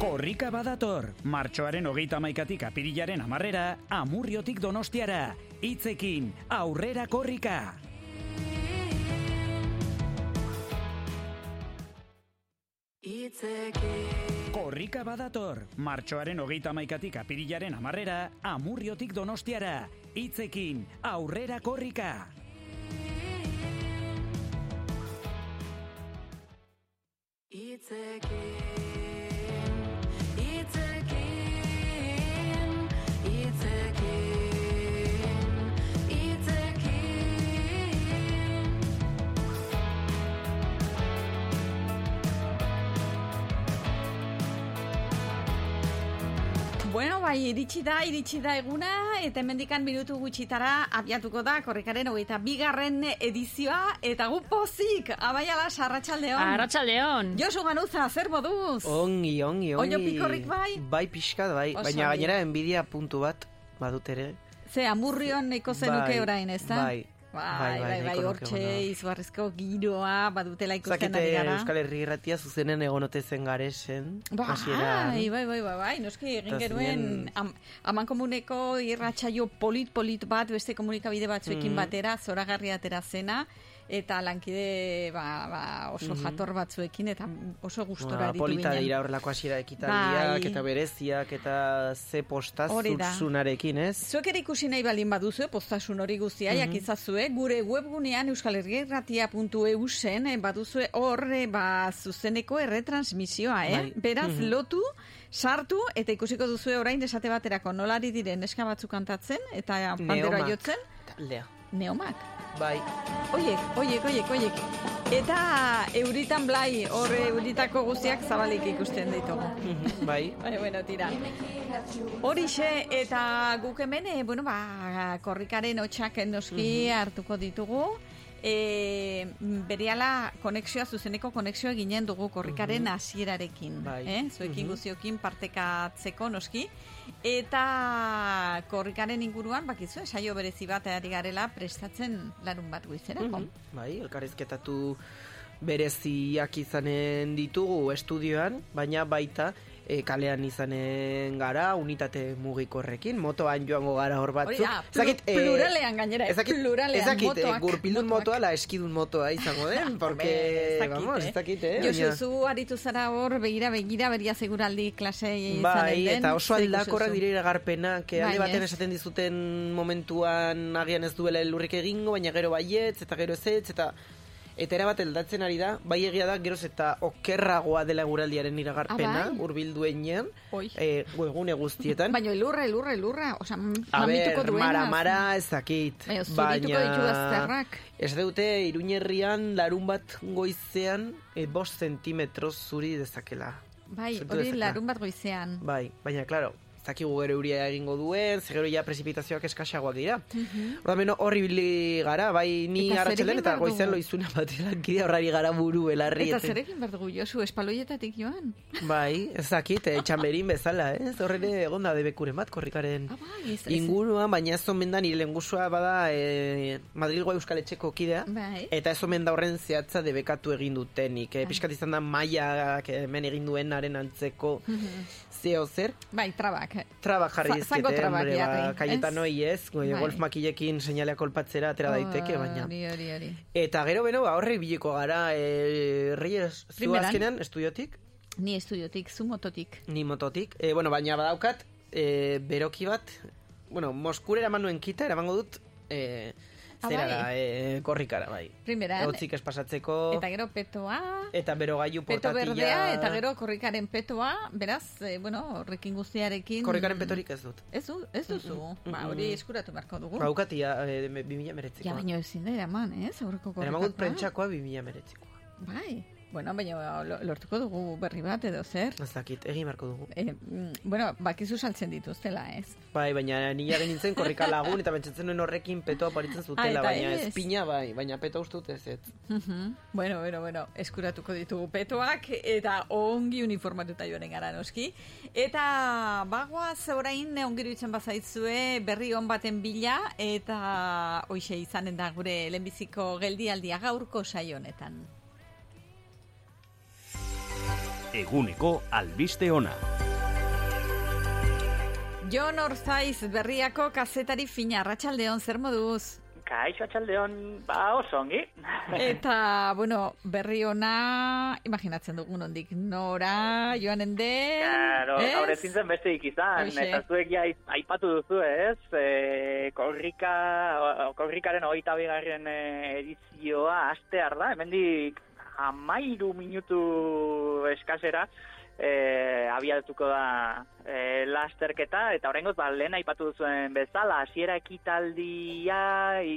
Korrika badator, martxoaren hogeita maikatik apirilaren amarrera, amurriotik donostiara, hitzekin, aurrera korrika! Korrika badator, martxoaren hogeita maikatik apirilaren amarrera, amurriotik donostiara, hitzekin, aurrera korrika! take it Bueno, bai, iritsi da, iritsi da eguna, eta hemendikan minutu gutxitara abiatuko da, korrikaren hogeita bigarren edizioa, eta gu pozik, abaiala sarratxaldeon. Arratxaldeon. Josu Ganuza, zer moduz? Ongi, ongi, ongi. Oino pikorrik bai? Bai, pixkat, bai. Oso Baina gainera enbidia puntu bat, badut ere. Ze, amurrion neko zenuke Bai, orain, ez da? bai. Bai, Bai, bai, bai, bai, hortxe, izugarrizko giroa, badutela ikusten ari gara. Euskal Herri irratia zuzenen egonote zen garesen. Bai, bai, bai, bai, bai, noski egin genuen am, aman komuneko irratsaio polit-polit bat beste komunikabide batzuekin Mhm. batera, zoragarria atera zena, eta lankide ba, ba, oso jator batzuekin, eta oso gustora Ba, Mhm. polita dira horrelako hasiera ekitaldiak, Bai. eta bereziak, eta ze postaz zurzunarekin, ez? Zuek ere ikusi nahi baldin baduzue, postasun hori guztia, jakizazue, gure webgunean euskalherrieratia.eu zen, eh, baduzue hor, eh, ba, zuzeneko erretransmisioa, eh? Bai. Beraz, lotu, sartu, eta ikusiko duzue orain esate baterako nolari diren neska batzuk kantatzen, eta panderoa Neomak. jotzen, Taldea. neomak. Bai. Oiek, oiek, oiek, oiek. Eta euritan blai, hor euritako guztiak zabalik ikusten ditugu. bai. Bai, bueno, tira. Horixe, eta guk hemen, e, bueno, ba, korrikaren hotxak noski hartuko ditugu. E, berehala konexioa, zuzeneko konexioa ginen dugu korrikaren hasierarekin. Bai. Eh? Zuekin Mhm. guztiokin partekatzeko noski. Eta korrikaren inguruan, bakizu, saio berezi bat ari garela prestatzen larun bat goizerako. Mhm. Bai, elkarrizketatu bereziak izanen ditugu estudioan, baina baita e, kalean izanen gara, unitate mugikorrekin, motoan joango gara hor Hori batzuk. da, plu- Ezakit, eh, pluralean gainera, eh, ezakit, pluralean, ezakit, eh, motoak, gurpildun motoak. motoa, la eskidun motoa izango den, porque, ez dakit, vamos, eh? ez dakit, eh? Josu, zu aritu zara hor, begira, begira, beria seguraldi klase izanen Bai, den. eta oso aldakorrak duzu? dira iragarpenak, eh, alde Bai, baten esaten dizuten momentuan agian ez duela elurrik egingo, baina gero baietz, eta gero ezetz, eta eta erabat aldatzen ari da, bai egia da, geroz eta okerragoa dela guraldiaren iragarpena, Ah, bai? hurbilduenean, Oi. eh, webgune guztietan. Baina elurra, elurra, elurra, osea, m- A mamituko ber, duena. mara, mara ez dakit. Baina zurituko. Ez dute, iruñerrian larun bat goizean, e, bost zentimetro zuri dezakela. Bai, hori dezakela. larun bat goizean. Bai, baina, klaro, ez dakigu gero euria egingo duen, ze gero ja prezipitazioak eskaxagoak dira. Horda meno horri bili gara, bai ni egin eta dugu? loizuna bat lankide horrari gara buru belarri. Eta zerekin behar dugu, Josu, espaloietatik joan? Bai, ez dakit, eh, txamberin bezala, ez? Horre egonda debekuren bat, korrikaren Ah, bai, ez, ez, inguruan, baina ez omen da nire lengusua bada e, Madrilgo Euskal Etxeko kidea, Bai. eta ez omen da horren zehatza debekatu egin dutenik. E, Piskat izan da maiak eh, hemen egin duenaren antzeko zeo zer. Bai, trabak. Traba jarri zango dizkiete, trabak hombre, ba, jarri, kaietan ez? Bai. golf makilekin seinalea kolpatzera atera daiteke, baina. Hori, hori, hori. Eta gero beno, ba, horre biliko gara, e, Reyes, zu azkenean, estudiotik, Ni estudiotik, zu mototik. ni mototik, e, bueno, baina badaukat, e, beroki bat, bueno, Moskura eraman nuen kita, eramango dut, e, Ah, zera bai? da, e, korrikara, bai. Primeran. Eotzik ez pasatzeko, Eta gero petoa, eta berogailu peto portatila. berdea, eta gero korrikaren petoa, beraz, eh, bueno, horrekin guztiarekin... Korrikaren petorik ez dut. Ez, du, ez duzu, ba, hori eskuratu beharko dugu. Baukatia, e, 2000 meretzikoa. Ja, baino ezin da eraman, ez, aurreko korrikakoa. Eraman dut prentsakoa 2000 meretzikoa. Bai, bueno, baina lo- lortuko dugu berri bat edo zer. Ez dakit, egin beharko dugu. E, bueno, bakizu saltzen dituztela, ez? Bai, baina ni jaren nintzen korrika lagun eta pentsatzen nuen horrekin petoa paritzen zutela, Ah, eta baina ez? espina bai, baina peto uste dut ez ez. Mhm. bueno, bueno, bueno, eskuratuko ditugu petoak eta ongi uniformatuta joanen gara noski. Eta bagoaz orain ongiru itzen bazaitzue berri on baten bila eta hoxe izanen da gure lehenbiziko geldialdia gaurko saio honetan. Eguneko albiste ona. Jon Orzaiz berriako kazetari fina, ratxaldeon, zer moduz? Kaixo atxaldeon, ba oso ongi. Eta, bueno, berri ona, imaginatzen dugun ondik, nora, joanen den, Claro, ez? haure zintzen beste ikizan, Hoxe. eta zuek ja aipatu duzu ez, e, korrika, korrikaren hogeita bigarren e, edizioa astear da, hemendik amairu minutu eskasera, e, abiatuko da e, lasterketa, eta horrengoz, ba, lehen aipatu duzuen bezala, hasiera ekitaldia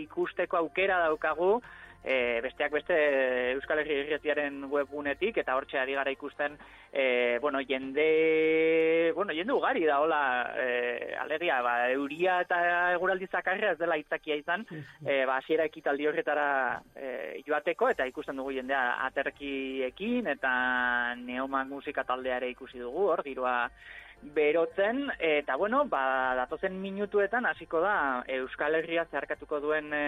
ikusteko aukera daukagu, e, besteak beste Euskal Herri Irretiaren webgunetik, eta hortxe ari gara ikusten, e, bueno, jende, bueno, jende ugari da, hola, e, alegia, ba, euria eta eguraldi zakarra ez dela itzakia izan, e, ba, hasiera ekitaldi horretara e, joateko, eta ikusten dugu jendea aterkiekin, eta neoman musika taldeare ikusi dugu, hor, giroa berotzen, eta bueno, ba, datozen minutuetan hasiko da Euskal Herria zeharkatuko duen e,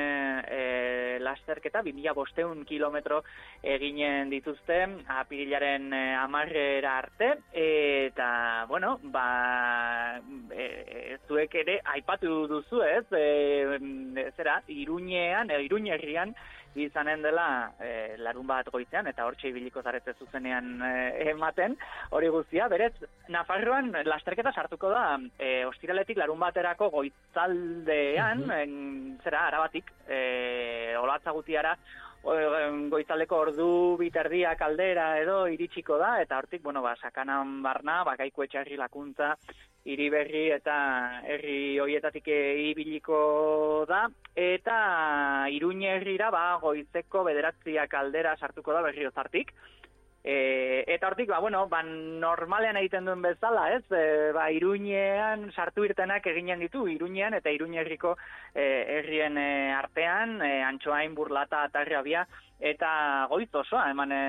e, lasterketa, 2000 bosteun kilometro eginen dituzte, apirilaren e, amarrera arte, eta, bueno, ba, e, zuek ere aipatu duzu ez, e, zera, iruñean, e, iruñerrian, izanen dela e, larun bat goizean, eta hortxe ibiliko zarete zuzenean e, ematen, hori guztia, berez, Nafarroan lasterketa sartuko da e, ostiraletik larun baterako goitzaldean, en, zera, arabatik, e, olatza gutiara, o, em, goitzaldeko ordu biterdiak aldera edo iritsiko da, eta hortik, bueno, ba, sakanan barna, bakaiko etxarri lakuntza, hiri berri eta herri hoietatik ibiliko da, eta iruñe herrira ba, goizeko bederatziak aldera sartuko da berri ozartik. E, eta hortik, ba, bueno, ba, normalean egiten duen bezala, ez? E, ba, iruñean sartu irtenak eginen ditu, iruñean eta iruñe herriko e, herrien e, artean, e, antxoain, burlata, atarriabia, eta goiz osoa, eman e,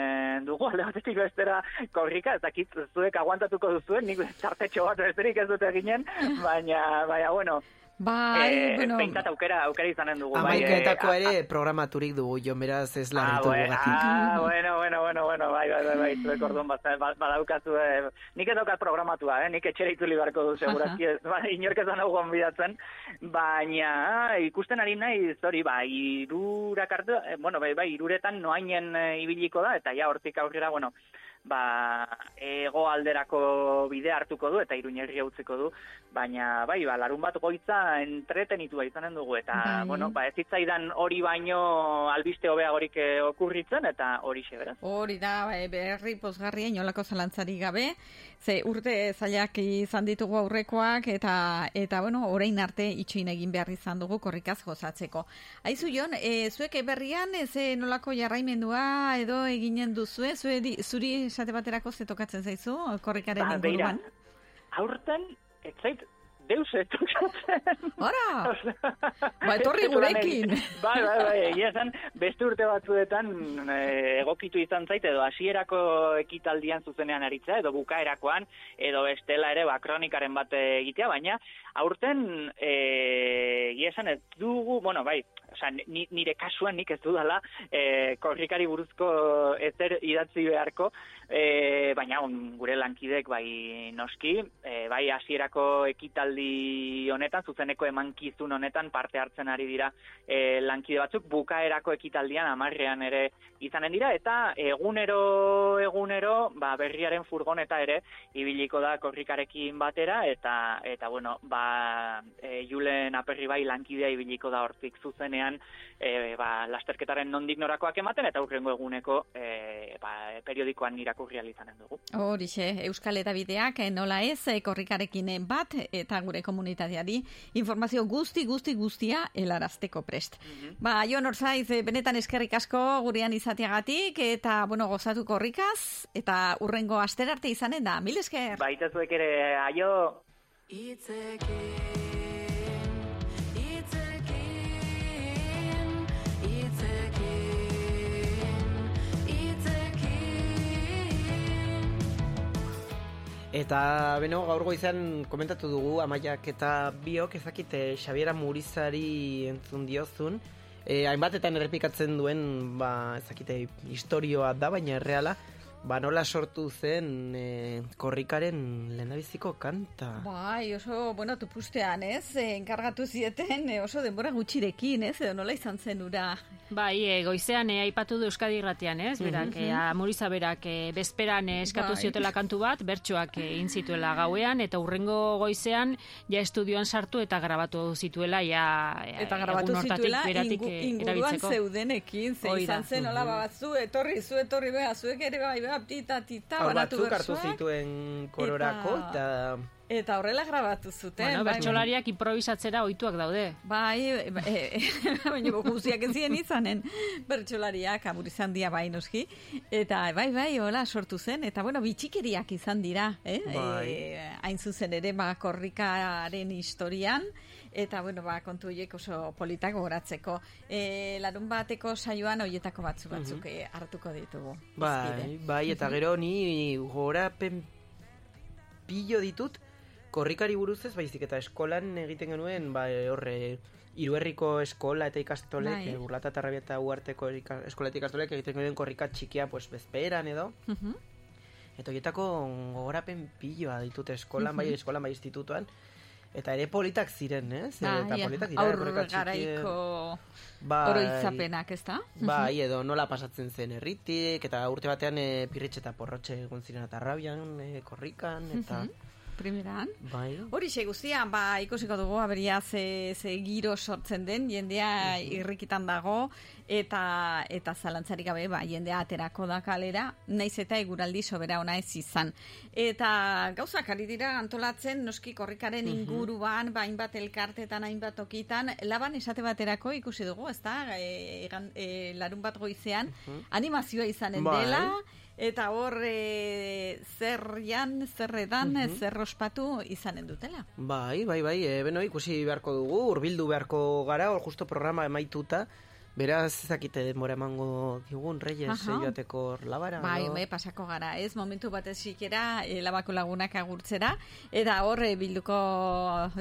dugu alde batetik bestera korrika, ez dakit zuek aguantatuko duzuen, nik txartetxo bat besterik ez dut eginen, baina, baina, bueno, Bai, eh, bueno, behintzat aukera, aukera izanen dugu. bai, eh, Amaiketako a- ere programaturik dugu, jo, beraz ez Ah, larritu bue- gugatik. ah, bueno, bueno, bueno, bueno, bai, bai, bai, bai, zuek orduan bat, bat, badaukazu, eh, nik ez daukat programatua, eh, nik etxera itzuli beharko du, segurazki, ez, ba, inork ez da nago baina ikusten ari nahi, hori, ba, irurak hartu, eh, bueno, bai, bai, iruretan noainen eh, ibiliko da, eta ja hortik aurrera, bueno, ba, ego alderako bide hartuko du eta iruñerria utziko du, baina bai, ba, larun bat goitza entretenitua izanen dugu eta, Bai. bueno, ba, ez zitzaidan hori baino albiste hobeagorik eh, okurritzen eta hori beraz. Hori da, e, berri pozgarria, inolako zalantzari gabe, ze urte zailak izan ditugu aurrekoak, eta, eta bueno, orain arte itxoin egin behar izan dugu korrikaz gozatzeko. Aizu Jon, e, zuek berrian, ze nolako jarraimendua edo eginen duzue, zuri, zuri esate baterako ze tokatzen zaizu, korrikaren Ba, inguruan? aurten, ez zait, deus. Ora! Osea, Ba, etorri gurekin. Bai, bai, bai, egia esan, beste urte batzuetan eh, egokitu izan zait, edo hasierako ekitaldian zuzenean aritzea, edo bukaerakoan, edo estela ere, ba, kronikaren bat egitea, baina aurten, eh, egia esan ez dugu, bueno, bai, Osa, ni, nire kasuan nik ez dudala eh, korrikari buruzko ezer idatzi beharko, eh, baina on, gure lankidek bai noski, eh, bai hasierako ekitaldi honetan, zuzeneko emankizun honetan parte hartzen ari dira eh, lankide batzuk, bukaerako ekitaldian amarrean ere izanen dira, eta egunero, egunero, ba, berriaren furgoneta ere, ibiliko da korrikarekin batera, eta, eta bueno, ba, e, Julen aperri bai lankidea ibiliko da hortik zuzenean, e, ba, lasterketaren nondik norakoak ematen, eta urrengo eguneko e, ba, periodikoan irakurri izanen dugu. Horixe, Euskal Edabideak nola ez eh, korrikarekin bat eta gure komunitateari informazio guzti guzti guztia helarazteko prest. Ba, Jon Orzaiz, eh, benetan eskerrik asko gurean izateagatik eta bueno, gozatu korrikaz eta urrengo aster arte izanen da. Mil esker. Baita zuek ere, aio, itzekin, Eta, beno, gaur goizan komentatu dugu, amaiak eta biok, ezakite Xabiera Murizari entzun diozun. E, hainbatetan errepikatzen duen, ba, ezakite, historioa da, baina erreala. Ba nola sortu zen e, korrikaren lehendabiziko kanta. Bai, oso, bueno, tupustean, ez? Eh, enkargatu zieten eh, oso denbora gutxirekin, ez? Edo nola izan zen ura. Bai, e, goizean e, aipatu du Euskadi irratian, ez? Berak, e, Amuriza berak e, bezperan eskatu Bai. ziotela kantu bat, bertsoak e, egin zituela gauean, eta urrengo goizean ja estudioan sartu eta grabatu zituela ja e, Eta grabatu zituela beratik, ingu, inguruan erabiltzeko. zeudenekin, ze izan zen, hola, ba, zu etorri, zu etorri, bea, zuek ere bai, bea, tita, tita, Hau banatu batzuk hartu zituen kororako eta... Eta horrela grabatu zuten. Bueno, bai, bertsolariak improvisatzera ohituak daude. Bai, e, e, baina guztiak ez ziren izanen bertsolariak amurizan dia bai noski. Eta bai, bai, hola sortu zen. Eta bueno, bitxikeriak izan dira, eh? Bai. E, hain zuzen ere, ba, korrikaren historian. Eta, bueno, ba, kontu horiek oso politak gogoratzeko. E, larun bateko saioan hoietako batzu batzuk eh, hartuko ditugu. Bai, bai, eta gero ni gorapen pillo ditut korrikari buruz ez baizik eta eskolan egiten genuen ba horre Iruherriko eskola eta ikastolek, Bai. bai. Urlata eta Rabieta uarteko eskola eta ikastolek egiten genuen korrika txikia pues bezperan edo. Mhm. Eta horietako gogorapen pilloa ditut eskolan, bai eskolan, bai institutuan. Eta ere politak ziren, ez? eta Bai, politak dira, aur garaiko Bai. oroitzapenak, ez da? Bai, edo nola pasatzen zen herritik, eta urte batean e, pirritxe eta porrotxe egon ziren eta rabian, e, korrikan, eta... Primeran. Bai. Hori guztia, ba, ikusiko dugu, aberia ze, ze giro sortzen den, jendea irrikitan dago, eta eta zalantzarik gabe, ba, jendea aterako da kalera, naiz eta eguraldi sobera ona ez izan. Eta gauzak ari dira antolatzen, noski korrikaren inguruan, ba, hainbat elkartetan, hainbat tokitan, laban esate baterako ikusi dugu, ez da, e, egan- e, larun bat goizean, animazioa izanen Bai. Eta hor e, zerrian, zerredan, zer ospatu izanen dutela. Bai, bai, bai, e, beno, ikusi beharko dugu, hurbildu beharko gara, hor justo programa emaituta, beraz ezakite denbora emango digun, Reyes, Aha. e, joateko labara. Bai, edo? me pasako gara, ez? Momentu batez sikera e, labako lagunak agurtzera, eta hor bilduko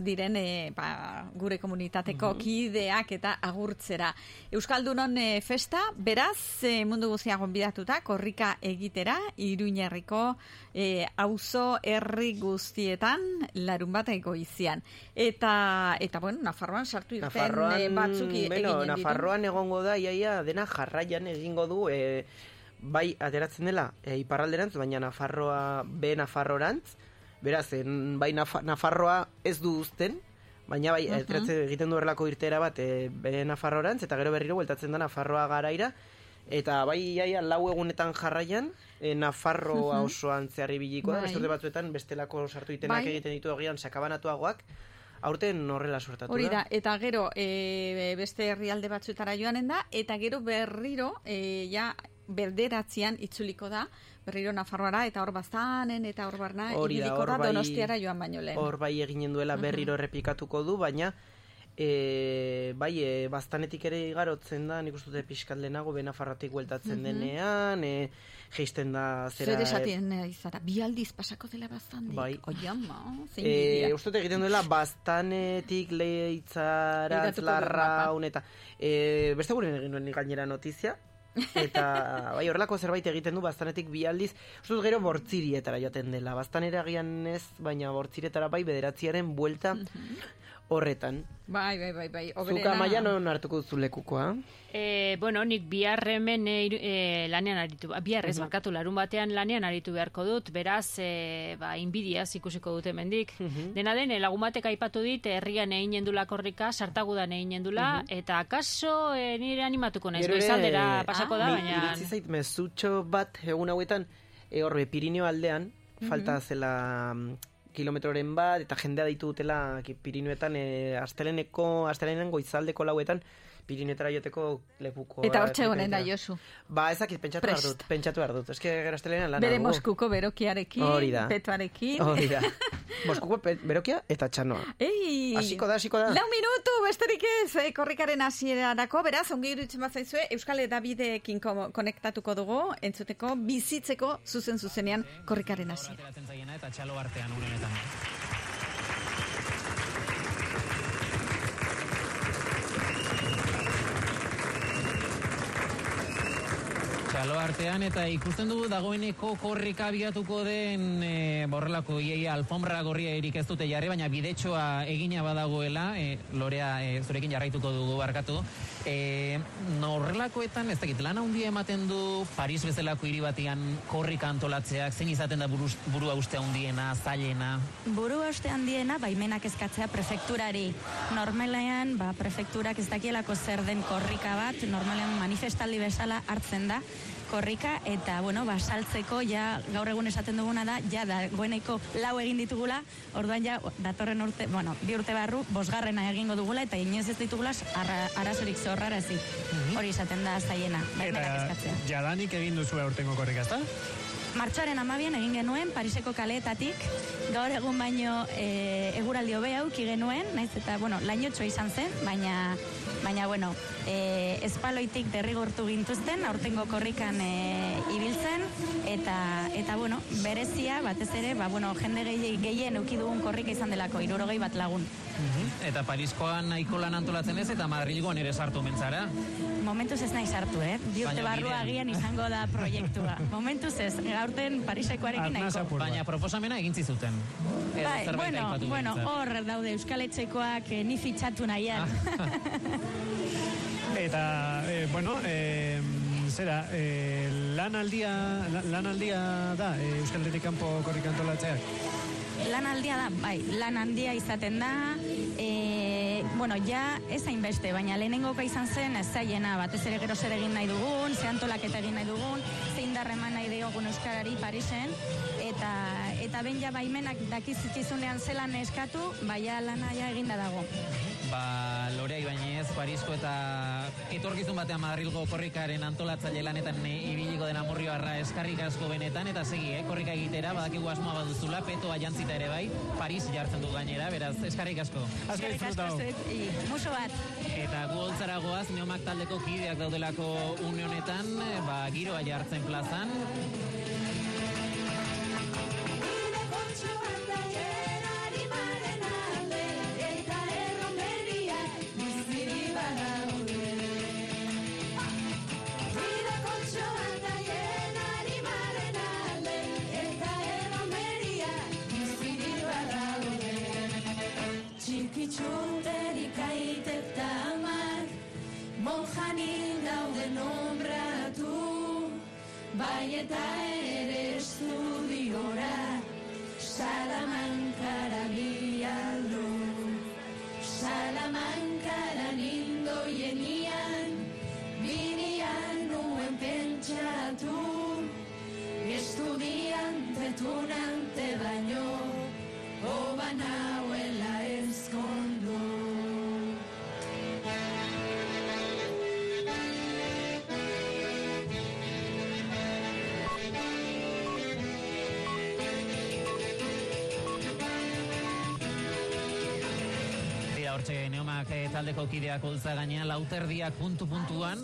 diren e, ba, gure komunitateko kideak eta agurtzera. Euskaldunon e, festa, beraz, e, mundu guztia gonbidatuta, korrika egitera, iruñerriko e, auzo herri guztietan, larun bat egoizian. Eta, eta bueno, Nafarroan sartu irten Nafarroan, e, batzuk beno, eginen. Nafarroan egongo da, iaia, dena jarraian egingo du, e, bai, ateratzen dela, e, iparralderantz, baina Nafarroa, be Nafarrorantz, beraz, en, bai Nafa- Nafarroa ez du uzten, baina bai, ateratzen egiten du horrelako irtera bat, e, be Nafarrorantz, eta gero berriro bueltatzen da Nafarroa garaira, eta bai, iaia, lau egunetan jarraian, e, Nafarroa osoan zeharri biliko da, Bai. beste batzuetan bestelako sartu itenak Bai. egiten ditu egian sakabanatuagoak, aurten horrela suertatu Hori da. da, eta gero e, beste herrialde batzuetara joanen da, eta gero berriro, e, ja, berderatzean itzuliko da, berriro Nafarroara, eta hor bastanen, eta hor barna, da, ibiliko da bai- donostiara joan baino lehen. Hor bai eginen duela berriro errepikatuko du, baina e, bai, e, bastanetik ere igarotzen da, nik uste dute pixkat lehenago, benafarratik bueltatzen denean, e, geisten da zera... Zer esatien eh, izara, bi aldiz pasako dela bastandik. Bai. Oiama, zein E, uste dut egiten duela Begiratuko dut larraun eta e, beste gure egin nuen gainera notizia. Eta bai horrelako zerbait egiten du bastanetik bi aldiz. Uste dut gero bortzirietara joaten dela. Bastanera agian ez baina bortzirietara bai bederatziaren buelta horretan. Bai, bai, bai, bai. Zuka maia non hartuko duzu lekukoa? E, bueno, nik bihar hemen e, iru- e, lanean aritu, ah, bihar ez markatu, larun batean lanean aritu beharko dut, beraz, e, ba, inbidiaz ikusiko dute mendik. Dena den, lagun batek aipatu dit, herrian egin dula korrika, sartagudan egin dula, eta akaso e, nire animatuko naiz, goizaldera pasako da, Ni baina... iritsi zait mezutxo bat egun hauetan e, horbe Pirineo aldean falta zela mm, kilometroren bat eta jendea ditu dutela Pirineoetan e, asteleneko astelenen goizaldeko lauetan Pirinetara joteko lekuko Eta hortxe honen da, Josu. Ba, ezakit pentsatu behar dut, pentsatu behar dut. Eske gero astelenean lana Bere. Moskuko berokiarekin, Hori da. petoarekin. Hori da. Moskuko berokia eta txanoa. Ei! Hasiko da, hasiko da. Lau minutu, besterik ez, eh, korrikaren hasierarako, beraz, ongi iruditzen bazaizue, Euskal Edabideekin ko- konektatuko dugu, entzuteko, bizitzeko, zuzen zuzenean, korrikaren hasiera. eta txalo artean une Txalo artean eta ikusten dugu dagoeneko korrika abiatuko den e, borrelako ieia alfombra gorria erik ez dute jarri, baina bidetxoa egina badagoela, e, lorea e, zurekin jarraituko dugu barkatu. E, norrelakoetan, ez dakit, lan handia ematen du Paris bezalako hiri batian korrika antolatzeak, zein izaten da buruz, burua uste handiena, zailena? Buru uste handiena, baimenak eskatzea prefekturari. Normalean, ba, prefekturak ez dakielako zer den korrika bat, normalean manifestaldi bezala hartzen da korrika, eta, bueno, ba, saltzeko, ja, gaur egun esaten duguna da, ja, dagoeneko lau egin ditugula, orduan ja, datorren urte, bueno, bi urte barru, bosgarrena egingo dugula, eta inoiz ez ditugula arra, arazorik zorrarazi. Hori esaten da zaiena, eskatzea. jadanik egin duzu aurtengo korrika, ezta? Martxoaren amabian egin genuen Pariseko kaleetatik, gaur egun baino e, eguraldi hobea auki genuen, naiz eta, bueno, lainotxo izan zen, baina, baina bueno, e, espaloitik derrigortu gintuzten, aurtengo korrikan e, ibiltzen, eta, eta, bueno, berezia, batez ere, ba, bueno, jende gehien, gehien euki dugun korrika izan delako, irurogei bat lagun. Eta Pariskoan nahiko lan antolatzen ez, eta Madrilgoan ere sartu mentzara. Momentuz ez nahi sartu, eh? Bi urte barru agian izango da proiektua. Momentuz ez, gaurten Parisekoarekin nahiko. Baina proposamena egin zizuten. Bai, bueno, bueno, hor daude Euskal Etxekoak eh, ni fitxatu nahian. Eta, eh, bueno, eh, zera, eh, lanaldia, la- lanaldia da eh, Euskal Herritik kanpo korrika antolatzeak. lan aldia da, bai, lan handia izaten da, e, bueno, ja ez hainbeste, baina lehenengoka izan zen ez zaiena, batez ere gero zer egin nahi dugun, ze antolaketa egin nahi dugun, zein darreman nahi diogun Euskarari Parisen, eta, eta ben ja baimenak dakizkizunean zelan eskatu, baina lana ja eginda dago. Ba, Lorea Ibañez, Parisko eta etorkizun batean Madrilgo korrikaren antolatzaile lanetan e, ibiliko den amurrioarra eskarrik asko benetan, eta segi, eh, korrika egitera, badakigu asmoa baduzula, petoa jantzita ere bai, Paris jartzen du gainera, beraz, eskarrik asko. Eskerrik asko muso bat. Eta gu holtzara goaz, neomak taldeko kideak daudelako une honetan, eh, ba, giroa jartzen plazan, Bai eta ere estudiora Salamankara bialdu Salamankara nindoienian Binian nuen pentsatu. Estudiante tunante baino Oba hortxe neomak eh, taldeko kideak holtza gainean lauterdiak puntu-puntuan.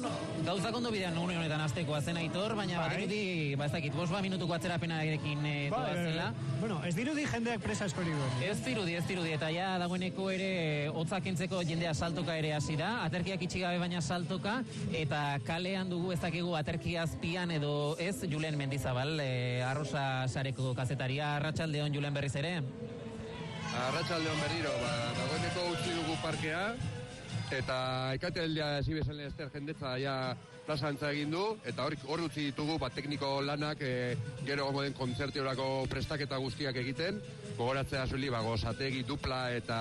Gauzak ondo bidean une honetan aztekoa zen aitor, baina Bai. badirudi, ba ez dakit, bost ba minutuko atzerapenarekin e, Ba, doazela. eh, bueno, ez dirudi jendeak presa askori duen. Ez dirudi, ez dirudi, eta ja dagoeneko ere hotzak entzeko jendea saltoka ere hasi da, aterkiak itxi gabe baina saltoka, eta kalean dugu ez dakigu aterki azpian edo ez Julen Mendizabal, e, arrosa sareko kazetaria, arratsaldeon Julen berriz ere. Arratxaldeon berriro, ba, dagoeneko utzi parkea, eta ikateldia hasi bezalen ester jendetza ja plazantza egin du, eta hor, hor utzi ditugu ba, tekniko lanak e, gero gongo den kontzertiorako prestaketa guztiak egiten, gogoratzea zuli, ba, gozategi dupla eta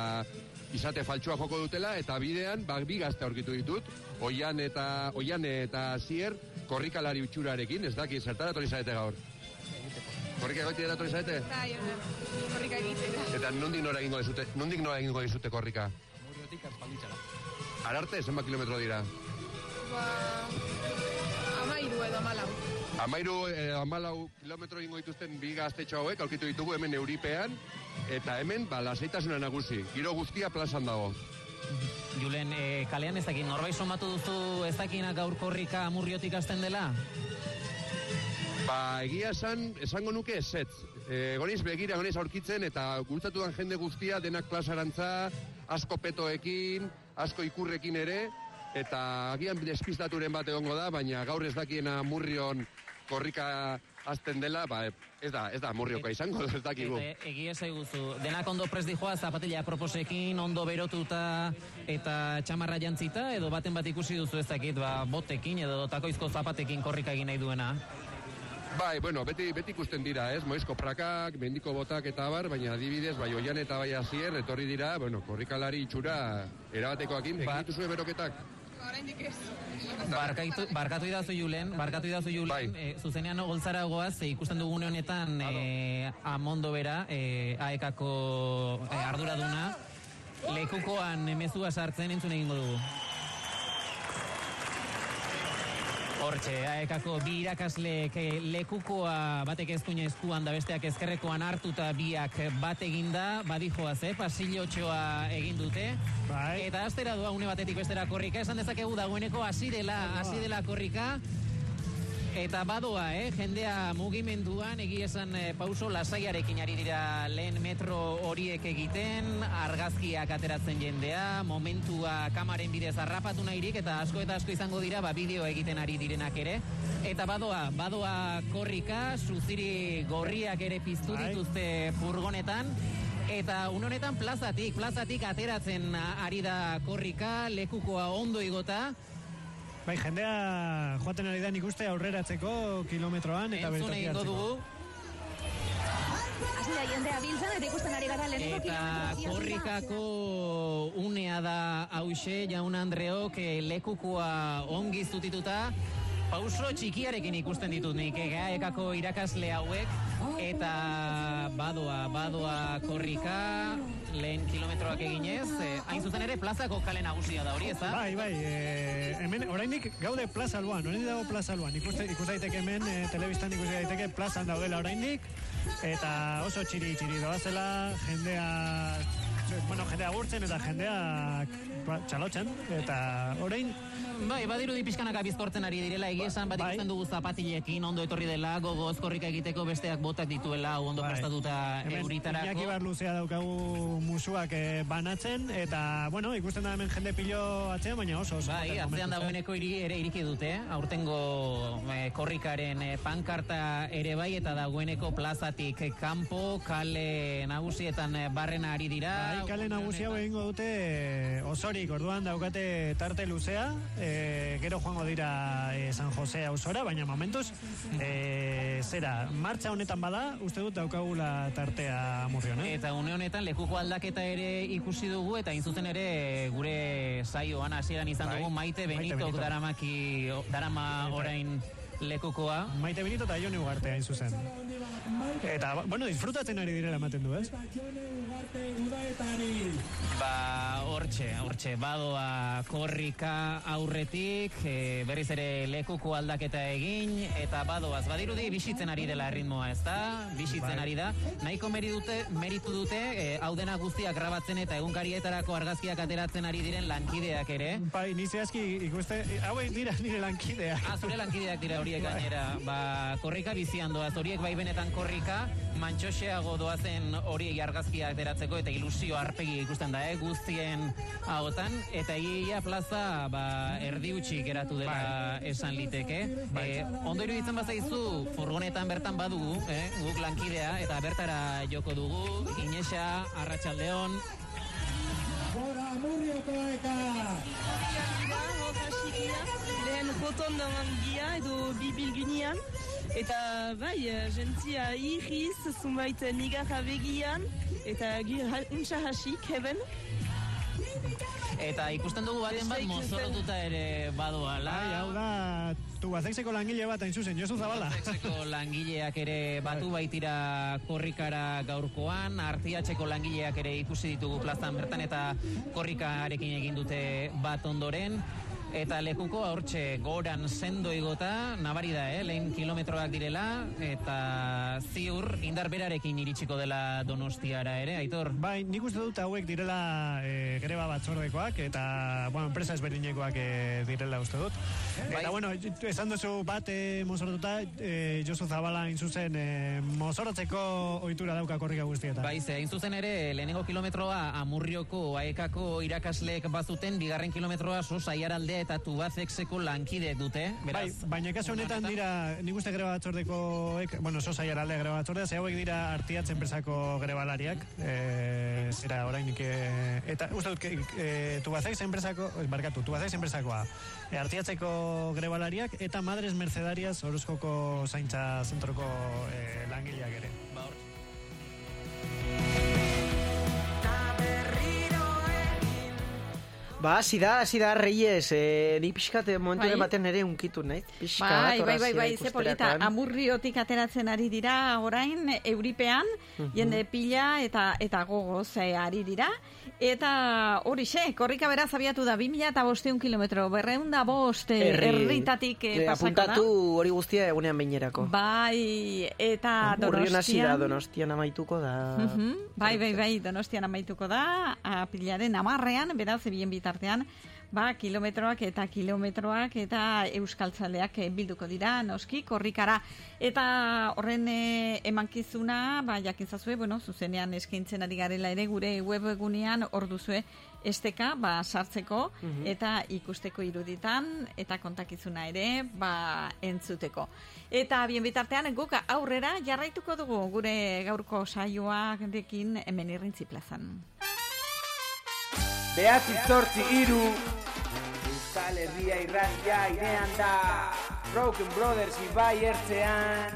izate faltsua joko dutela, eta bidean, ba, bi gazte aurkitu ditut, oian eta, oian eta zier, korrikalari utxurarekin, ez daki, zertara etorri zarete gaur. Korrika egoiti dira etorri zarete? Bai, korrika egitera. Eta nondik nora egingo dizute, nondik nora egingo dizute korrika? Murriotik aspalditxara. Ararte, zenbat kilometro dira? Ba, amairu edo amalau. Amairu, eh, amalau kilometro egingo dituzten bi gaztetxo hauek, aurkitu ditugu hemen euripean, eta hemen, ba, lasaitasuna nagusi. Giro guztia plazan dago. Julen, e, kalean ez dakit, norbait somatu duzu ez dakinak gaur korrika amurriotik hasten dela? Ba, egia esan, esango nuke ezetz. E, goniz begira, goniz aurkitzen, eta gultzatu dan jende guztia, denak plazarantza, asko petoekin, asko ikurrekin ere, eta agian despistaturen bat egongo da, baina gaur ez dakiena murrion korrika azten dela, ba, ez da, ez da murrioka izango, ez dakigu. Eta egia zaiguzu, denak ondo prest dijoa zapatila proposekin, ondo berotuta eta txamarra jantzita, edo baten bat ikusi duzu ez dakit, ba, botekin edo takoizko zapatekin korrika egin nahi duena. Bai, bueno, beti, beti ikusten dira, ez? Moizko prakak, mendiko botak eta bar, baina adibidez, bai, oian eta bai azier, etorri dira, bueno, korrikalari itxura erabatekoakin, ba. egin dituzue beroketak. Oraindik ez. Barkaitu, barkatu idazu Julen, barkatu idazu Julen, e, zuzenean goltzara goaz, e, ikusten dugune honetan e, amondo bera, e, aekako e, arduraduna, lekukoan emezua sartzen entzun egingo dugu. Hortxe, aekako bi irakasleek lekukoa batek ezkuina eskuan da besteak ezkerrekoan hartuta biak bat eginda, badijoaz, eh, pasillotxoa egin dute. Bai. Eta astera doa une batetik bestera korrika, esan dezakegu dagoeneko hasi dela, hasi dela korrika. Eta badoa, eh, jendea mugimenduan, egi esan eh, pauso lasaiarekin ari dira lehen metro horiek egiten, argazkiak ateratzen jendea, momentua kamaren bidez harrapatu nahirik, eta asko eta asko izango dira, ba, bideo egiten ari direnak ere. Eta badoa, badoa korrika, suziri gorriak ere piztu Bai. dituzte furgonetan, Eta un honetan plazatik, plazatik ateratzen ari da korrika, lekukoa ondo igota, Bai, jendea joaten ari da nik uste aurreratzeko kilometroan eta entzun bertoki egingo dugu, Hasi da jendea biltzen eta ikusten ari gara lehenengo Eta korrikako unea da hause, jaun Andreok eh, lekukoa ongi zutituta, pauso txikiarekin ikusten ditut nik, egaekako irakasle hauek, eta badoa, badoa korrika, lehen kilometroak eginez, eh, hain zuzen ere plazako kale nagusia da hori, ez da? Bai, bai, e, hemen oraindik gaude plaza alboan, oraindik dago plaza alboan. Ikuste, ikus daiteke hemen, e, telebistan ikusi daiteke plazan daudela oraindik, eta oso txiri txiri doazela, jendea, bueno, jendea gurtzen eta jendea ba, txalotzen, eta orain, Bai, badirudi pixkanaka bizkortzen ari direla, egia esan bat ikusten dugu zapatilekin, ondo etorri dela, gogoz korrika egiteko besteak botak dituela, ondo prestatuta Hemen euritarako. Iñaki Barluzea daukagu musuak eh, banatzen, eta, bueno, ikusten da hemen jende pilo atzean, baina oso oso. Bai, atzean eh. dagoeneko iri, ere iriki dute, aurtengo eh, korrikaren eh, pankarta ere bai, eta dagoeneko plazatik eh, kanpo, kale nagusietan eh, barrena ari dira. Bai, kale nagusi hau egingo dute eh, osorik, orduan daukate tarte luzea, eh, gero joango dira eh, San Jose ausora, baina momentuz, eh, zera, martxa honetan bada, uste dut daukagula tartea murrion, eh? Eta une honetan lekuko aldaketa ere ikusi dugu eta hain zuzen ere gure saioan hasieran izan Bai, dugu Maite Maite Benitok Benito. daramaki darama orain lekukoa. Maite Benito eta Joni Ugarte hain zuzen. Eta, bueno, disfrutatzen ari direla ematen du, ez? Ba, hortxe, hortxe, badoa korrika aurretik, e, berriz ere lekuko aldaketa egin, eta badoaz, badirudi bisitzen ari dela erritmoa, ez da? Bisitzen Bai. ari da. Nahiko meri dute, meritu dute, e, hau dena guztiak grabatzen eta egunkarietarako argazkiak ateratzen ari diren lankideak ere. Bai, ni zehazki ikuste, hauek dira nire lankidea. Ah, zure lankideak dira horiek Bai. gainera. Ba, korrika bizian doaz, horiek bai benetan korrika, mantxoxeago doazen horiek argazkiak ateratzeko eta ilusio arpegi ikusten da, eh, guztien ahotan, eta egia plaza, ba, erdi utxi geratu dela esan liteke. Eh, ondo iruditzen bazaizu, furgonetan bertan badugu, eh, guk lankidea, eta bertara joko dugu, Inesa, Arratsaldeon, lehen rotonda mangia edo bibilgunean eta bai, eh, jentzia irriz, zumbait nigarra begian eta untsa hasik heben eta ikusten dugu baten bat mozorrotuta ere badoala. Bai, hau da, tubazeixeko langile bat hain zuzen, Josu Zabala. Artiatxeko langileak ere batu baitira korrikara gaurkoan, artiatxeko langileak ere ikusi ditugu plazan bertan eta korrikarekin egin dute bat ondoren. Eta lekuko hortxe goran sendo igota, nabari da, eh? lehen kilometroak direla, eta ziur indar berarekin iritsiko dela donostiara ere, aitor? Bai, nik uste dut hauek direla e, greba batzordekoak eta, bueno, enpresa ezberdinekoak e, direla uste dut. Bai. Eta, bueno, esan duzu bat e, mozortuta, e, Josu Zabala inzuzen e, mozorrotzeko ohitura dauka korrika guztietan. Bai, ze, hain zuzen ere, lehenengo kilometroa amurrioko aekako irakasleek bazuten, bigarren kilometroa so saiaraldea eta Tubazexeko lankide dute. Beraz, bai, baina kasu honetan dira, nik uste greba batzordekoek, bueno, sosa alde greba batzordea, ze hauek dira artiatz enpresako grebalariak, e, zera orainik, e, eta uste dut, e, Tubazex enpresako, eh, barkatu, Tubazex enpresakoa, e, artiatzeko grebalariak, eta Madres Mercedarias Orozkoko zaintza zentroko e, langileak ere. Ba, Ba, hasi da, hasi da, Reyes, eh, ni pixkat momentu Bai. baten ere unkitu, nahi? Pixkat, Bai, bai, bai, bai, ze polita, amurriotik ateratzen ari dira orain, euripean, Mhm. jende pila eta eta gogoz eh, ari dira. Eta hori xe, korrika beraz abiatu da, 2000 eta bosteun kilometro, berreun da bost eh, Herri- herritatik eh, eh, pasako da. apuntatu hori guztia egunean beinerako. Bai, eta Urrion hasi da, donostian... donostian amaituko da. Mhm, Bai, bai, bai, donostian amaituko da, apilaren amarrean, beraz, bien bitartean, ba, kilometroak eta kilometroak eta euskaltzaleak eh, bilduko dira, noski, korrikara. Eta horren eh, emankizuna, ba, jakintzazue, bueno, zuzenean eskaintzen ari garela ere, gure webegunean hor duzue esteka, ba, sartzeko, Mhm. eta ikusteko iruditan, eta kontakizuna ere, ba, entzuteko. Eta bien bitartean, guk aurrera jarraituko dugu gure gaurko saioak dekin hemen irrintzi plazan. Behatzi zortzi iru. Euskal Herria irratia irean da. Broken Brothers ibai ertzean.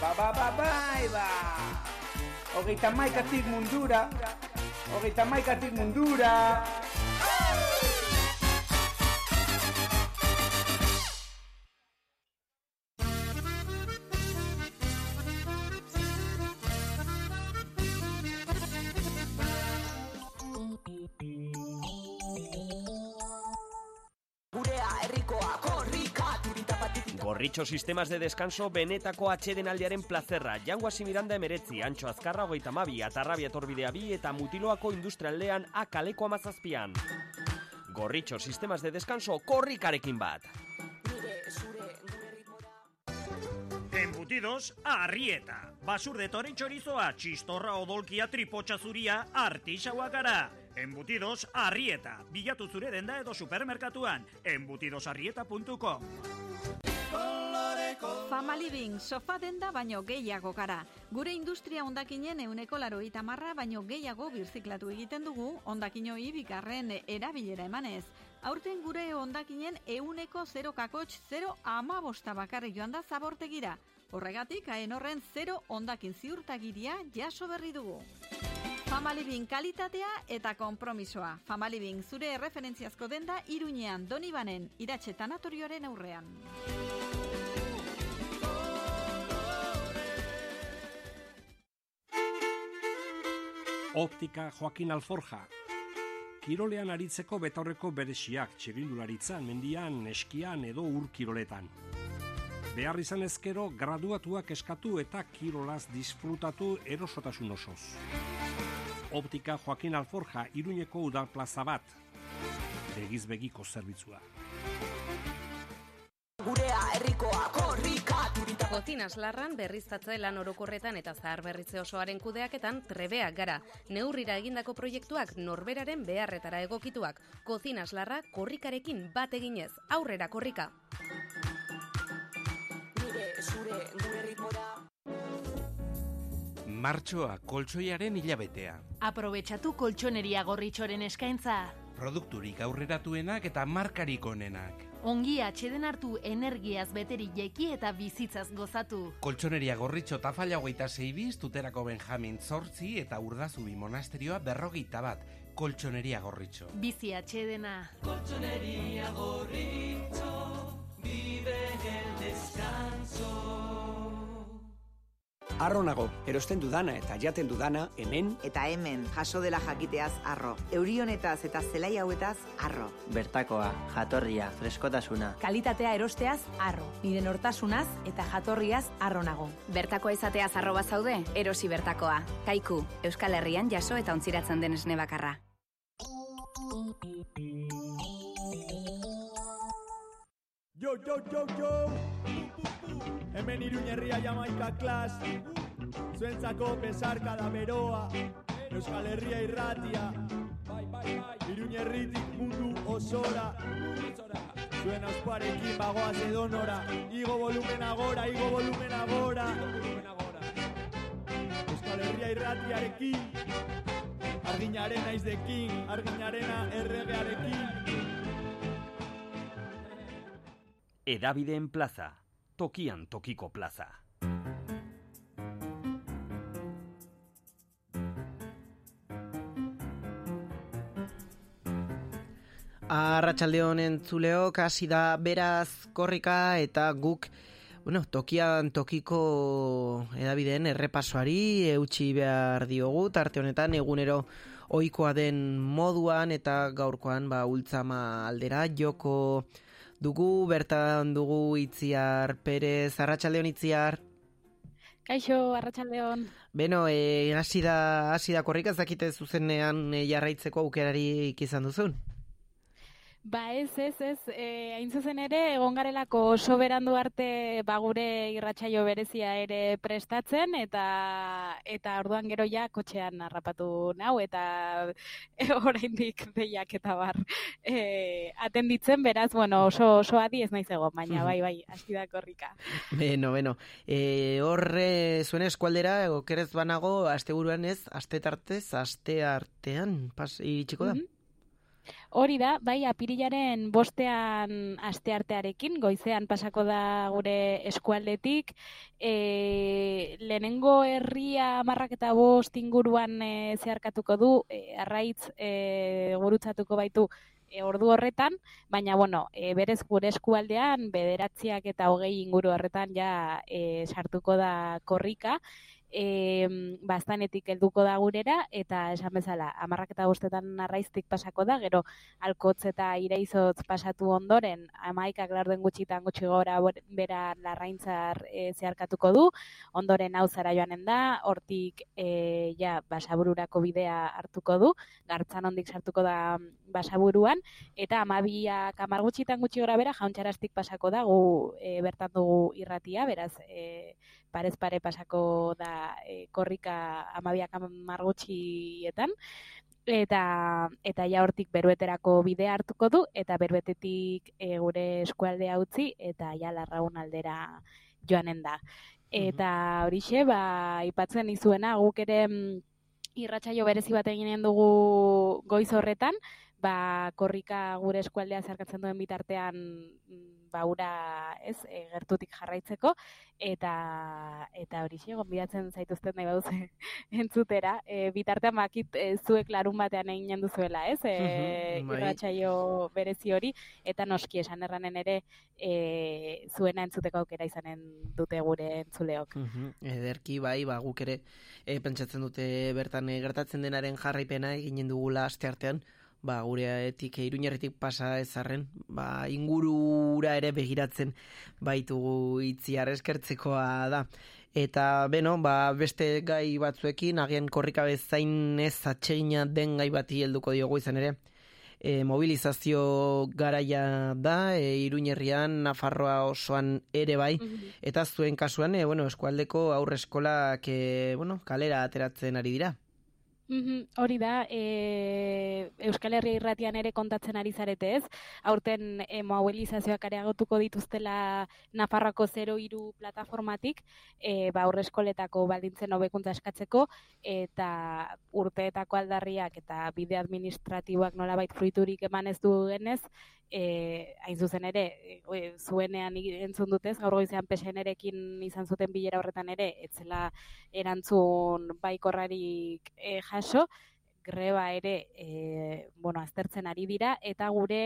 Ba ba ba bai ba. Hogeita maikatik mundura. Hogeita maikatik mundura Gorritxo sistemas de descanso benetako atxeden aldearen plazerra. Jango hasi Miranda emeretzi, antxo azkarra hogeita mabi, atarrabia torbidea bi eta mutiloako industrialdean akaleko amazazpian. Gorritxo sistemas de descanso korrikarekin bat. Embutidos, arrieta. Basur de toren chorizoa, txistorra odolkia tripotxa zuria, artixaua gara. Embutidos, arrieta. Bilatu zure denda edo supermerkatuan. Embutidosarrieta.com Fama Living, sofa denda baino gehiago gara. Gure industria ondakinen euneko laroita marra baino gehiago birziklatu egiten dugu ondakinoi bigarren erabilera emanez. Aurten gure ondakinen euneko 0 kakotx 0 amabosta bakarri joan da zabortegira. Horregatik, haen horren 0 ondakin ziurtagiria jaso berri dugu. Famalibin kalitatea eta konpromisoa. Famalibin zure referentziazko denda Iruñean, Donibanen, Iratxe Tanatorioaren aurrean. Optika Joaquin Alforja. Kirolean aritzeko betaurreko beresiak txirindularitzan, mendian, eskian edo ur kiroletan. Behar izan ezkero, graduatuak eskatu eta kirolaz disfrutatu erosotasun osoz. Optika Joaquin Alforja, iruñeko udal plaza bat. Begiz begiko zerbitzua. Gurea herrikoa korrika Kozinas larran berriztatze lan orokorretan eta zahar berritze osoaren kudeaketan trebeak gara. Neurrira egindako proiektuak norberaren beharretara egokituak. Kozinas larra korrikarekin bat eginez. Aurrera korrika. Nire zure gure ritmora Martxoa koltsoiaren hilabetea. Aprobetxatu koltsoneria gorritxoren eskaintza. Produkturik aurreratuenak eta markarik onenak. Ongi atxeden hartu energiaz beteri jeki eta bizitzaz gozatu. Koltsoneria gorritxo tafalla hogeita zeibiz, tuterako Benjamin zortzi eta urdazubi monasterioa berrogeita bat. Koltsoneria gorritxo. Bizi atxedena. Colchonería gorrito, vive el descanso. Arro nago, erosten dudana eta jaten dudana hemen Eta hemen, jaso dela jakiteaz arro. Euri honetaz eta zelai hauetaz arro. Bertakoa, jatorria, freskotasuna. Kalitatea erosteaz arro. Nire nortasunaz eta jatorriaz arro nago. Bertakoa izateaz arroba zaude, erosi bertakoa. Kaiku, Euskal Herrian jaso eta ontziratzen den esne bakarra. Yo, yo, yo, yo! Hemen iruñerria jamaika klas Zuentzako besarka da beroa Euskal Herria irratia. Bai, bai, Iruñerritik mundu osora. Zuen ausparekin bagoaz edonora. Igo volumen agora, igo volumen agora. Euskal Herria irratiarekin. Arginaren naizdekin, arginarena erregearekin. Edabideen plaza, tokian tokiko plaza. Arratxalde honen zuleok, hasi da beraz korrika eta guk bueno, tokian tokiko edabideen errepasoari eutxi behar diogu, tarte honetan egunero ohikoa den moduan eta gaurkoan ba, ultzama aldera joko dugu, bertan dugu itziar Perez, arratsalde hon itziar. Kaixo, arratsaldeon. Beno, e, hasi da, hasi da korrika, ez dakite zuzenean e, jarraitzeko aukerari izan duzun? Ba ez, ez, ez, e, hain zuzen ere, egon garelako oso berandu arte ba gure irratsaio berezia ere prestatzen, eta eta orduan gero ja kotxean harrapatu nau, eta e, oraindik deiak eta bar e, atenditzen, beraz, bueno, oso, oso adi ez naiz egon, baina bai, bai, hasi da korrika. Beno, beno, e, horre zuen eskualdera, okerez banago, aste buruan ez, aste tartez, aste artean, pas, iritsiko da? Hori da, bai, apirilaren bostean aste artearekin, goizean pasako da gure eskualdetik, e, lehenengo herria marrak eta bost inguruan e, zeharkatuko du, e, arraitz e, gurutzatuko baitu e, ordu horretan, baina bueno, e, berez gure eskualdean, bederatziak eta hogei inguru horretan ja e, sartuko da korrika, e, bastanetik helduko da gurera, eta esan bezala, amarrak eta bostetan narraiztik pasako da, gero alkotz eta iraizotz pasatu ondoren, amaikak laurden gutxitan gutxi gora bera larraintzar e, zeharkatuko du, ondoren hau zara joanen da, hortik e, ja, basabururako bidea hartuko du, gartzan ondik sartuko da basaburuan, eta amabiak amar gutxitan gutxi gora bera, jauntxarastik pasako da, gu e, bertan dugu irratia, beraz, e, parez pare pasako da e, korrika amabiak amargutxietan, eta eta ja hortik berueterako bide hartuko du, eta beruetetik e, gure eskualdea utzi, eta ja larraun aldera joanen da. Eta horixe, ba, ipatzen izuena, guk ere mm, irratsaio berezi bat eginen dugu goiz horretan, ba, korrika gure eskualdea zerkatzen duen bitartean baura ez e, gertutik jarraitzeko eta eta hori xe gonbidatzen zaituzten nahi baduze entzutera. E, bitartean makit e, zuek larun batean egin duzuela ez? E, Bai. irratsaio berezi hori eta noski esan erranen ere e, zuena entzuteko aukera izanen dute gure entzuleok. Ederki bai, ba, guk ere e, pentsatzen dute bertan e, gertatzen denaren jarraipena eginen dugula aste artean, ba, gureatik e, iruñerritik pasa ezarren, ba, ingurura ere begiratzen baitugu itziar eskertzekoa da. Eta, beno, ba, beste gai batzuekin, agian korrika bezain ez atsegina den gai bati helduko diogu izan ere, e, mobilizazio garaia da, e, Iruñerrian, Nafarroa osoan ere bai, eta zuen kasuan, e, bueno, eskualdeko aurreskolak, e, bueno, kalera ateratzen ari dira. Mhm, Hori da, e, Euskal Herria irratian ere kontatzen ari zarete ez, aurten e, mobilizazioak areagotuko dituztela Nafarroako 03 plataformatik, e, ba, aurreskoletako baldintzen hobekuntza eskatzeko, eta urteetako aldarriak eta bide administratiboak nolabait fruiturik eman ez duenez, e, hain zuzen ere, e, zuenean entzun dutez, gaur goizean PSN-erekin izan zuten bilera horretan ere, etzela erantzun baikorrarik e, jaso, greba ere e, bueno, aztertzen ari dira, eta gure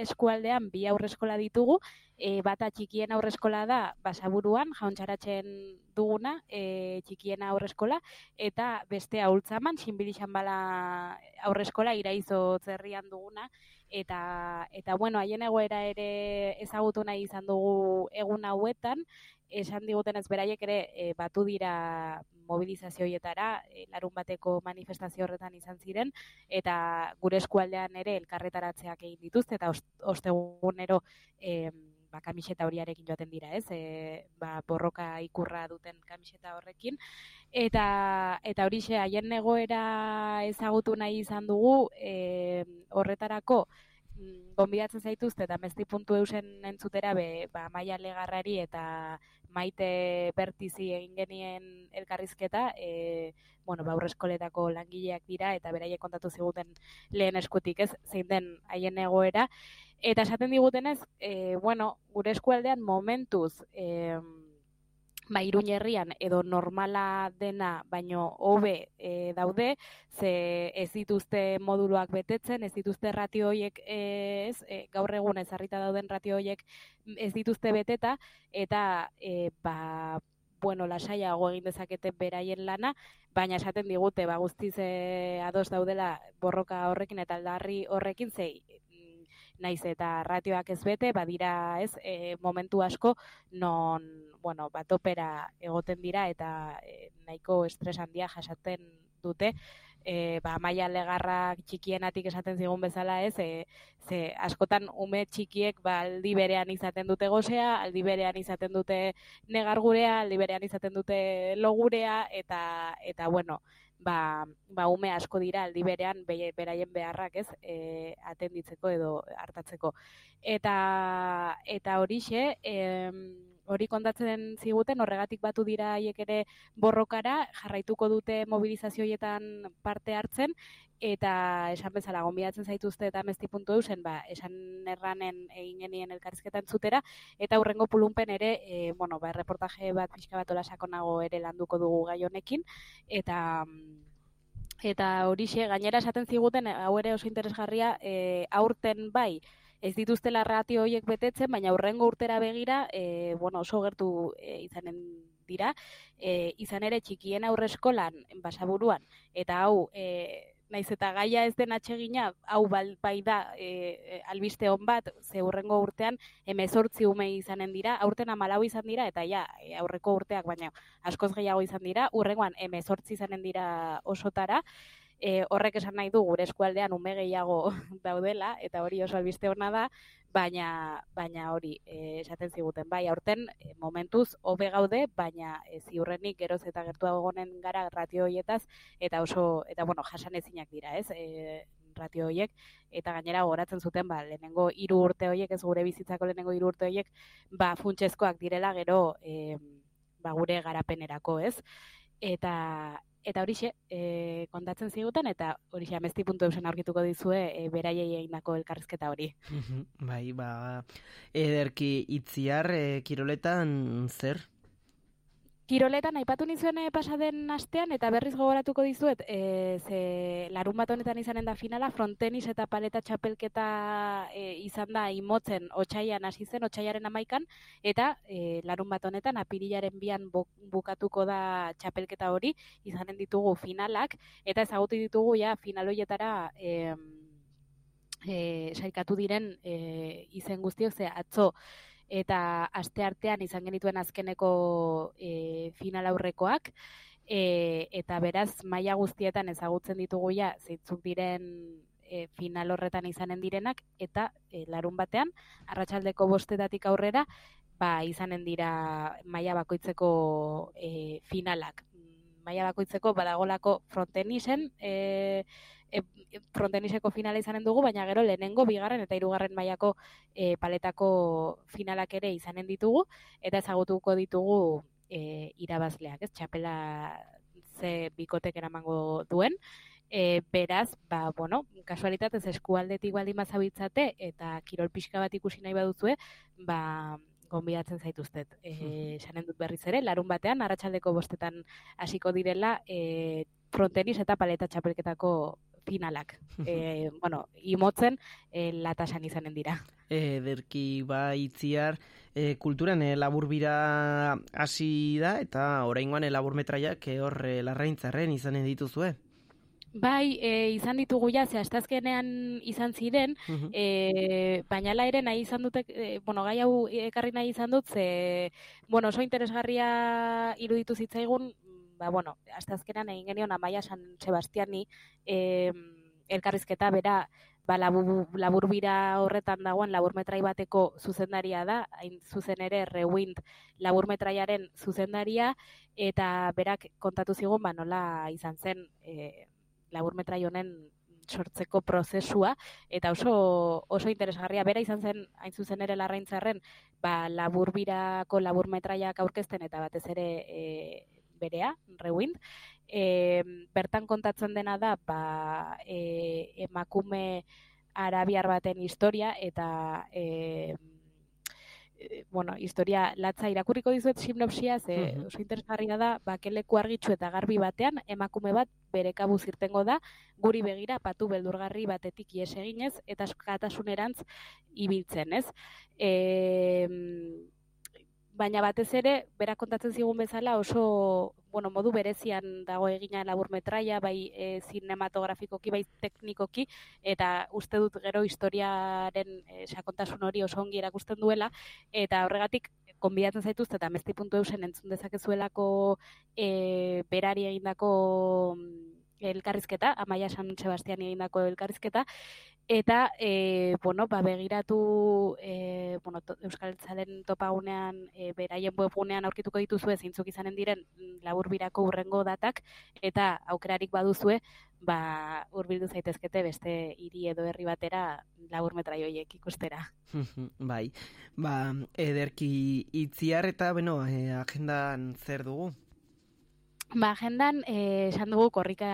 eskualdean bi aurreskola ditugu, e, bata txikien aurreskola da basaburuan, jauntxaratzen duguna, e, txikiena aurreskola, eta beste ahultzaman, sinbilixan bala aurreskola iraizo zerrian duguna, eta, eta bueno, haien egoera ere ezagutu nahi izan dugu egun hauetan, esan diguten ez beraiek ere e, batu dira mobilizazioietara, e, larun bateko manifestazio horretan izan ziren, eta gure eskualdean ere elkarretaratzeak egin dituzte, eta ost- ostegunero e, ba, kamiseta horiarekin joaten dira, ez? E, ba, borroka ikurra duten kamiseta horrekin. Eta, eta horixe, haien egoera ezagutu nahi izan dugu, e, horretarako, gonbidatzen zaituzte eta mesti puntu eusen entzutera be, ba, maia legarrari eta maite bertizi egin genien elkarrizketa, e, bueno, ba, aurreskoletako langileak dira eta beraiek kontatu ziguten lehen eskutik, ez, zein den haien egoera. Eta esaten digutenez, e, bueno, gure eskualdean momentuz, e, ba, Iruñ herrian edo normala dena baino hobe e, daude, ze ez dituzte moduluak betetzen, ez dituzte ratio hoiek e, ez, e, gaur egun ezarrita dauden ratio hoiek ez dituzte beteta eta e, ba bueno, lasaiago egin dezakete beraien lana, baina esaten digute ba guztiz e, ados daudela borroka horrekin eta aldarri horrekin zei naiz eta ratioak ez bete, badira, ez, e, momentu asko non, bueno, batopera egoten dira eta e, nahiko estres handia jasaten dute. E, ba, maia legarrak txikienatik esaten zigun bezala ez, e, ze askotan ume txikiek ba, aldi berean izaten dute gozea, aldi berean izaten dute negargurea, aldi berean izaten dute logurea, eta, eta bueno, ba, ba ume asko dira aldi berean be, beraien beharrak, ez, e, atenditzeko edo hartatzeko. Eta eta horixe, em, hori kontatzen ziguten horregatik batu dira haiek ere borrokara, jarraituko dute mobilizazioietan parte hartzen eta esan bezala gonbidatzen zaituzte eta mesti puntu ba, esan erranen egin genien elkarrizketan zutera, eta hurrengo pulunpen ere, e, bueno, ba, reportaje bat pixka bat olasakonago ere landuko dugu gai honekin, eta eta horixe gainera esaten ziguten hau ere oso interesgarria e, aurten bai ez dituztela ratio horiek betetzen baina hurrengo urtera begira e, bueno, oso gertu e, izanen dira e, izan ere txikien aurre eskolan basaburuan. Eta hau e, naiz eta gaia ez den atsegina, hau bai da e, albiste on bat, ze hurrengo urtean emezortzi ume izanen dira, aurten amalau izan dira, eta ja, aurreko urteak, baina askoz gehiago izan dira, hurrengoan emezortzi izanen dira osotara, e, horrek esan nahi du gure eskualdean ume gehiago daudela, eta hori oso albiste hona da, baina baina hori e, esaten ziguten bai aurten e, momentuz hobe gaude baina e, ziurrenik geroz eta gertuago gonen gara ratio hoietaz eta oso eta bueno jasan ezinak dira ez e, ratio hoiek eta gainera goratzen zuten ba lehenengo hiru urte hoiek ez gure bizitzako lehenengo hiru urte hoiek ba funtsezkoak direla gero e, ba gure garapenerako ez? Eta eta horixe e, kontatzen ziguten eta horixe amesti puntu aurkituko dizue e, beraiei egindako elkarrizketa hori. bai, ba, ederki itziar e, kiroletan zer? Kiroletan aipatu nizuen e, pasaden astean eta berriz gogoratuko dizuet e, ze larun bat honetan izanen da finala frontenis eta paleta txapelketa e, izan da imotzen otxaian hasi zen otxaiaren amaikan eta e, larun bat honetan apirilaren bian bukatuko da txapelketa hori izanen ditugu finalak eta ezagutu ditugu ja finaloietara e, e, saikatu diren e, izen guztiok ze atzo eta aste artean izan genituen azkeneko e, final aurrekoak, e, eta beraz maila guztietan ezagutzen ditugu ja zeitzuk diren e, final horretan izanen direnak, eta e, larun batean, arratsaldeko bostetatik aurrera, ba, izanen dira maila bakoitzeko e, finalak. Maila bakoitzeko badagolako frontenisen, e, e, fronteniseko finala izanen dugu, baina gero lehenengo, bigarren eta hirugarren mailako e, paletako finalak ere izanen ditugu, eta ezagutuko ditugu e, irabazleak, ez, txapela ze bikotek eramango duen, e, beraz, ba, bueno, kasualitatez eskualdetik baldin bazabitzate, eta kirol pixka bat ikusi nahi baduzue, ba, gonbidatzen zaituztet. E, sanen dut berriz ere, larun batean, arratsaldeko bostetan hasiko direla, e, frontenis eta paleta txapelketako finalak. e, bueno, imotzen e, latasan izanen dira. E, derki ba itziar, e, kulturan e, labur bira hasi da, eta oraingoan e, labur metraiak e, hor e, larraintzarren izanen dituzue. Bai, e, izan ditugu ja, ze astazkenean izan ziren, e, baina la ere nahi izan dute, e, bueno, gai hau ekarri nahi izan dut, ze, bueno, oso interesgarria iruditu zitzaigun, ba, bueno, hasta azkenan egin genion Amaia San Sebastiani eh, elkarrizketa bera ba, labu, laburbira horretan dagoen laburmetrai bateko zuzendaria da, hain zuzen ere Rewind laburmetraiaren zuzendaria, eta berak kontatu zigun, ba, nola izan zen e, laburmetrai honen sortzeko prozesua eta oso oso interesgarria. Bera izan zen hain zuzen ere larraintzarren ba laburbirako laburmetraiak aurkezten eta batez ere e, berea Rewind e, bertan kontatzen dena da ba, e, emakume arabiar baten historia eta e, bueno, historia latza irakurriko dizuet sinopsia, ze Mhm. oso interesgarria da, bakeleku argitxu eta garbi batean, emakume bat bere kabuz irtengo da, guri begira patu beldurgarri batetik ies eginez, eta askatasunerantz ibiltzen, ez? E, baina batez ere, berak kontatzen zigun bezala oso, bueno, modu berezian dago egina laburmetraia, bai e, zinematografikoki, bai teknikoki, eta uste dut gero historiaren e, sakontasun hori oso ongi erakusten duela, eta horregatik konbidatzen zaituzte eta mesti puntu eusen entzun dezakezuelako e, berari egindako elkarrizketa, Amaia San Sebastian egindako elkarrizketa, eta e, bueno, ba, begiratu e, bueno, to, Euskal Zalen topagunean e, beraien webgunean aurkituko dituzue zeintzuk izanen diren mm, laburbirako urrengo datak eta aukerarik baduzue ba hurbildu zaitezkete beste hiri edo herri batera laburmetrai horiek ikustera. bai, ba, ederki itziar eta, bueno, eh, agendan zer dugu? Ba, agendan, eh, esan dugu korrika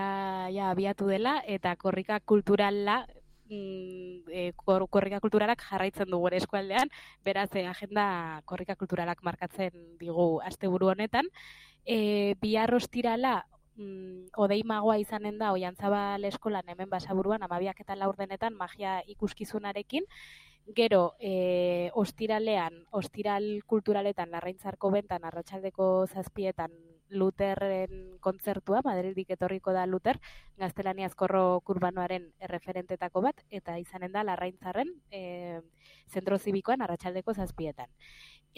ja abiatu dela, eta korrika kulturala, mm, kor, korrika kulturalak jarraitzen dugu ere eskualdean, beraz, eh, agenda korrika kulturalak markatzen digu asteburu honetan. E, bihar ostirala, mm, odei magoa izanen da, oiantzabal eskolan hemen basaburuan, amabiak eta laurdenetan magia ikuskizunarekin, Gero, e, ostiralean, ostiral kulturaletan, larraintzarko bentan, arratsaldeko zazpietan, Luterren kontzertua, Madridik etorriko da Luter, gaztelaniazkorro kurbanoaren erreferentetako bat, eta izanen da larraintzarren e, zentro zibikoan arratsaldeko zazpietan.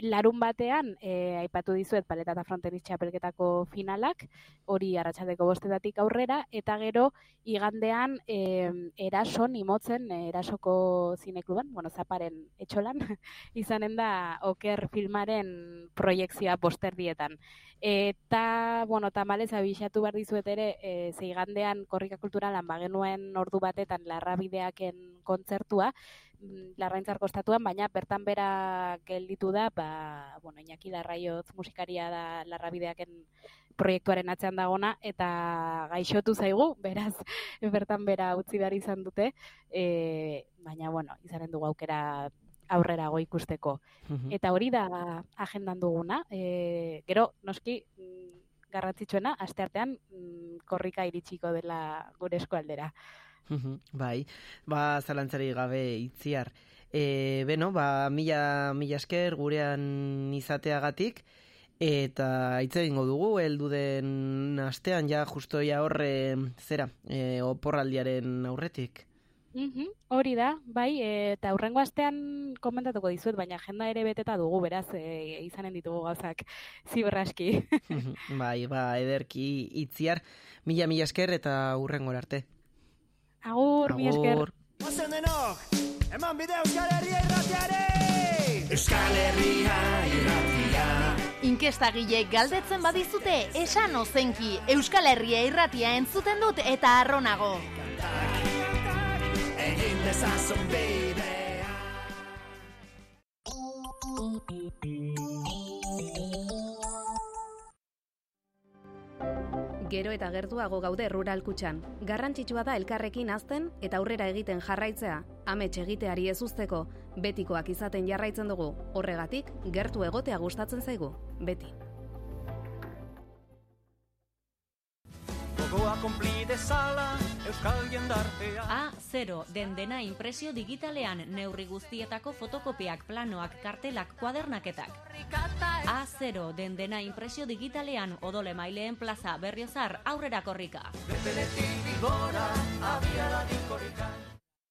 Larun batean, e, aipatu dizuet paleta eta frontenis txapelketako finalak, hori arratsaldeko bostetatik aurrera, eta gero igandean e, erason imotzen, e, erasoko zinekluban, bueno, zaparen etxolan, izanen da oker filmaren proiektzioa posterdietan. Eta, bueno, tamalez abixatu behar dizuet ere, e, ze igandean korrika kulturalan bagenuen ordu batetan larrabideaken kontzertua, larraintzar kostatuan, baina bertan bera gelditu da, ba, bueno, Iñaki Larraiotz musikaria da larrabideaken proiektuaren atzean dagona, eta gaixotu zaigu, beraz, bertan bera utzi behar izan dute, e, baina, bueno, izanen dugu aukera aurrerago ikusteko. Mhm. Eta hori da agendan duguna. E, gero, noski, mm, garrantzitsuena, asteartean mm, korrika iritsiko dela gure eskualdera. Bai, ba, zalantzari gabe itziar. E, beno, ba, mila, mila esker gurean izateagatik, eta hitz egingo dugu, heldu den astean, ja, justo ja horre, zera, e, oporraldiaren aurretik. Mhm, hori da, bai, e, eta hurrengo astean komentatuko dizuet, baina agenda ere beteta dugu, beraz, e, izanen ditugu gauzak ziberraski. Bai, ba, ederki itziar, mila, mila esker eta hurrengora arte. Agur, mi esker. Ozen denok, eman bide Euskal Herria irratiare! Euskal Herria irratia Inkestagileek galdetzen badizute, esan ozenki, Euskal Herria irratia entzuten dut eta arronago. Egin dezazun bidea Gero eta gertuago gaude rural kutxan. Garrantzitsua da elkarrekin azten eta aurrera egiten jarraitzea. Amets egiteari ez uzteko, betikoak izaten jarraitzen dugu. Horregatik, gertu egotea gustatzen zaigu. Beti. Gogoa konpli dezala Euskal jendartea A0 den dena impresio digitalean neurri guztietako fotokopiak, planoak, kartelak, kuadernaketak. A0 den dena impresio digitalean odole maileen plaza berriozar aurrera korrika. Beletik gora abiara dikorrika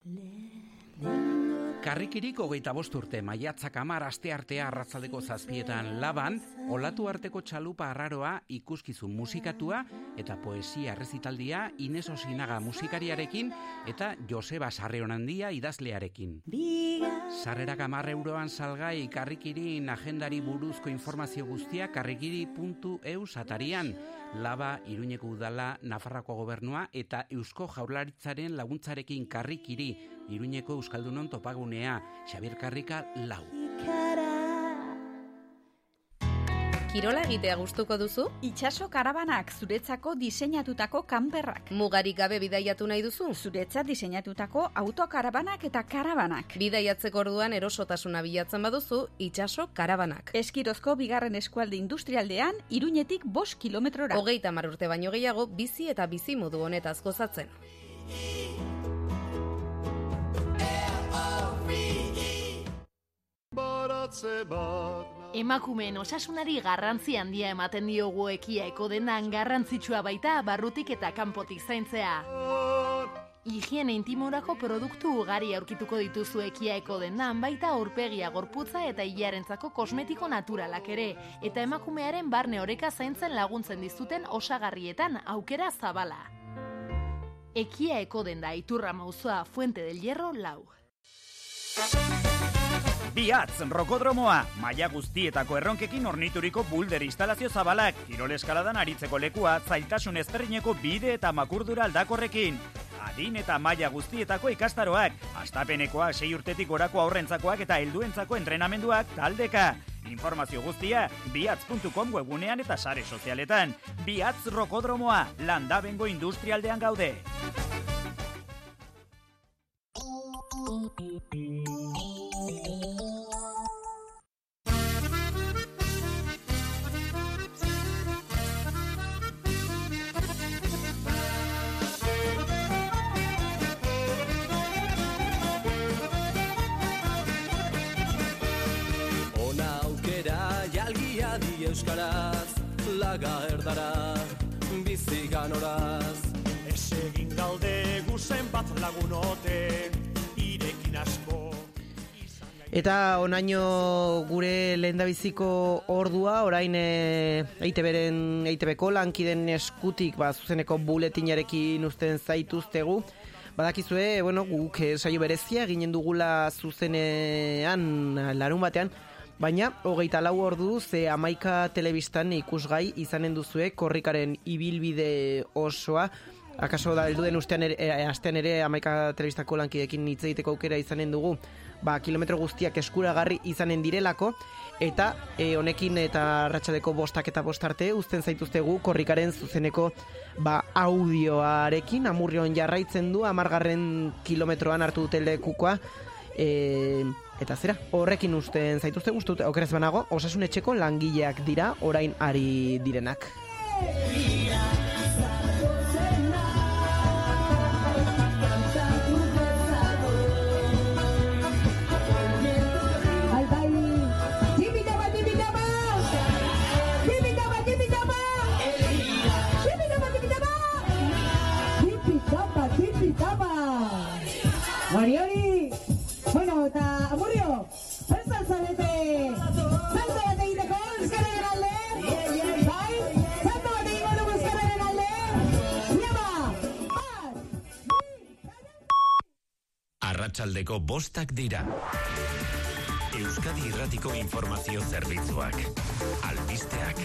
Lehenengo Karrikirik hogeita bost urte, maiatzak amar aste artea arratzaldeko zazpietan laban, olatu arteko txalupa arraroa ikuskizun musikatua eta poesia rezitaldia Ines Osinaga musikariarekin eta Joseba Sarreonandia idazlearekin. Sarrerak amar euroan salgai karrikirin agendari buruzko informazio guztia karrikiri.eu satarian. Laba, Iruñeko Udala, Nafarrako Gobernua eta Eusko Jaurlaritzaren laguntzarekin karrikiri, Iruñeko Euskaldunon topagunea, Xabier Karrika lau. Kirola egitea gustuko duzu? Itxaso karabanak zuretzako diseinatutako kanperrak. Mugarik gabe bidaiatu nahi duzu? Zuretzat diseinatutako autokarabanak eta karabanak. Bidaiatzeko orduan erosotasuna bilatzen baduzu, itxaso karabanak. Eskirozko bigarren eskualde industrialdean, iruñetik bost kilometrora. Hogeita mar urte baino gehiago, bizi eta bizi modu honetaz gozatzen. Emakumeen osasunari garrantzi handia ematen diogu ekiaeko denan garrantzitsua baita barrutik eta kanpotik zaintzea. Higiene intimorako produktu ugari aurkituko dituzu ekiaeko dendan baita aurpegia gorputza eta hilarentzako kosmetiko naturalak ere, eta emakumearen barne oreka zaintzen laguntzen dizuten osagarrietan aukera zabala. Ekia eko denda iturra mauzoa Fuente del Hierro lau. Biatz, rokodromoa, maila guztietako erronkekin ornituriko bulder instalazio zabalak, kirol eskaladan aritzeko lekua, zailtasun ezberdineko bide eta makurdura aldakorrekin. Adin eta maila guztietako ikastaroak, astapenekoak sei urtetik gorako aurrentzakoak eta helduentzako entrenamenduak taldeka. Informazio guztia, biatz.com webunean eta sare sozialetan. Biatz rokodromoa, landabengo industrialdean gaude. Euskaraz Laga erdara bizi ganoraz. Ez egin galde guzen bat lagunote Irekin asko Eta onaino gure lehendabiziko ordua, orain e, EITB-ren, EITB-ko lankiden eskutik, ba, zuzeneko buletinarekin usten zaituztegu. Badakizue, bueno, guk eh, saio berezia ginen dugula zuzenean larun batean, baina hogeita lau ordu ze amaika telebistan ikusgai izanen duzue korrikaren ibilbide osoa, akaso da heldu den ustean ere, e, astean ere amaika telebistako lankidekin hitz egiteko aukera izanen dugu, ba, kilometro guztiak eskuragarri izanen direlako, eta e, honekin eta ratxadeko bostak eta bostarte uzten zaituztegu korrikaren zuzeneko ba, audioarekin, amurrion jarraitzen du, amargarren kilometroan hartu dute lekukoa, e, eta zera, horrekin uzten zaituzte guztut, okeraz banago, osasun etxeko langileak dira, orain ari direnak. Arratsaldeko bostak dira. Euskadi Irratiko Informazio Zerbitzuak. Albisteak.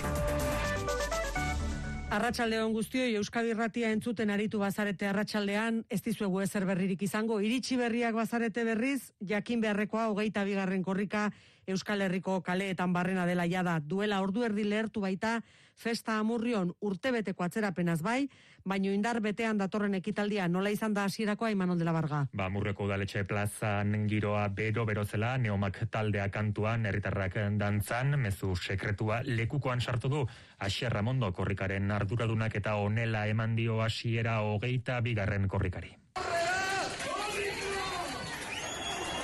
Arratsaldeon guztioi Euskadi Irratia entzuten aritu bazarete arratsaldean, ez dizuegu ezer berririk izango. Iritsi berriak bazarete berriz, jakin beharrekoa hogeita bigarren korrika Euskal Herriko kaleetan barrena dela jada. Duela ordu erdi lehertu baita festa amurrion urtebeteko atzerapenaz bai, baino indar betean datorren ekitaldia nola izan da hasierako Imanol de la Barga. Ba, murreko udaletxe plazan giroa bero bero zela, neomak taldea kantuan, herritarrak dantzan, mezu sekretua lekukoan sartu du, Asier Ramondo korrikaren arduradunak eta onela eman dio hasiera hogeita bigarren korrikari.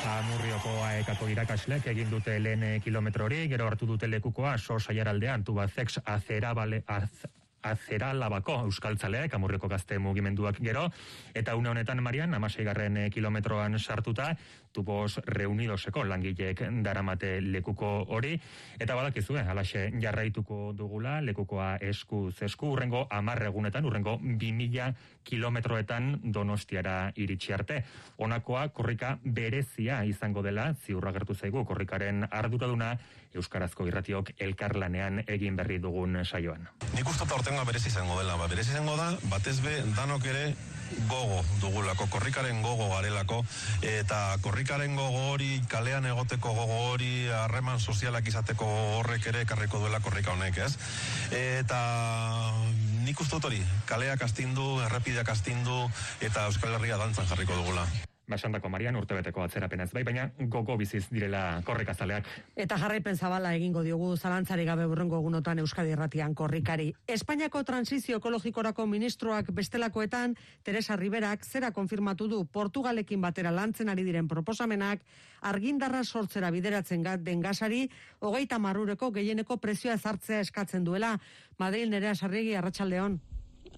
Amurrioko aekako irakaslek egin dute lehen kilometro hori, gero hartu dute lekukoa, so saiaraldean, tubazex azerabale, az, azera labako euskaltzaleak, amurreko gazte mugimenduak gero, eta une honetan Marian, amaseigarren eh, kilometroan sartuta, tubos reunidoseko langileek daramate lekuko hori, eta badakizue, eh, alaxe jarraituko dugula, lekukoa esku zesku, urrengo amarregunetan, urrengo 2000 kilometroetan donostiara iritsi arte. Honakoa korrika berezia izango dela, ziurra gertu zaigu, korrikaren arduraduna, Euskarazko irratiok elkarlanean egin berri dugun saioan. Nik uste eta berez izango dela, ba, berez izango da, batez be, danok ere gogo dugulako, korrikaren gogo garelako, eta korrikaren gogo hori, kalean egoteko gogo hori, harreman sozialak izateko horrek ere ekarriko duela korrika honek, ez? Eta nik uste hori, kaleak astindu, errepideak astindu, eta Euskal Herria dantzan jarriko dugula. Basandako Marian urtebeteko atzerapenez bai, baina gogo biziz direla korrikazaleak. Eta jarraipen zabala egingo diogu zalantzari gabe burrengo egunotan Euskadi Erratian korrikari. Espainiako transizio ekologikorako ministroak bestelakoetan Teresa Riberak zera konfirmatu du Portugalekin batera lantzen ari diren proposamenak argindarra sortzera bideratzen gat den gasari hogeita marrureko gehieneko prezioa ezartzea eskatzen duela. Madrid nerea sarregi arratsaldeon.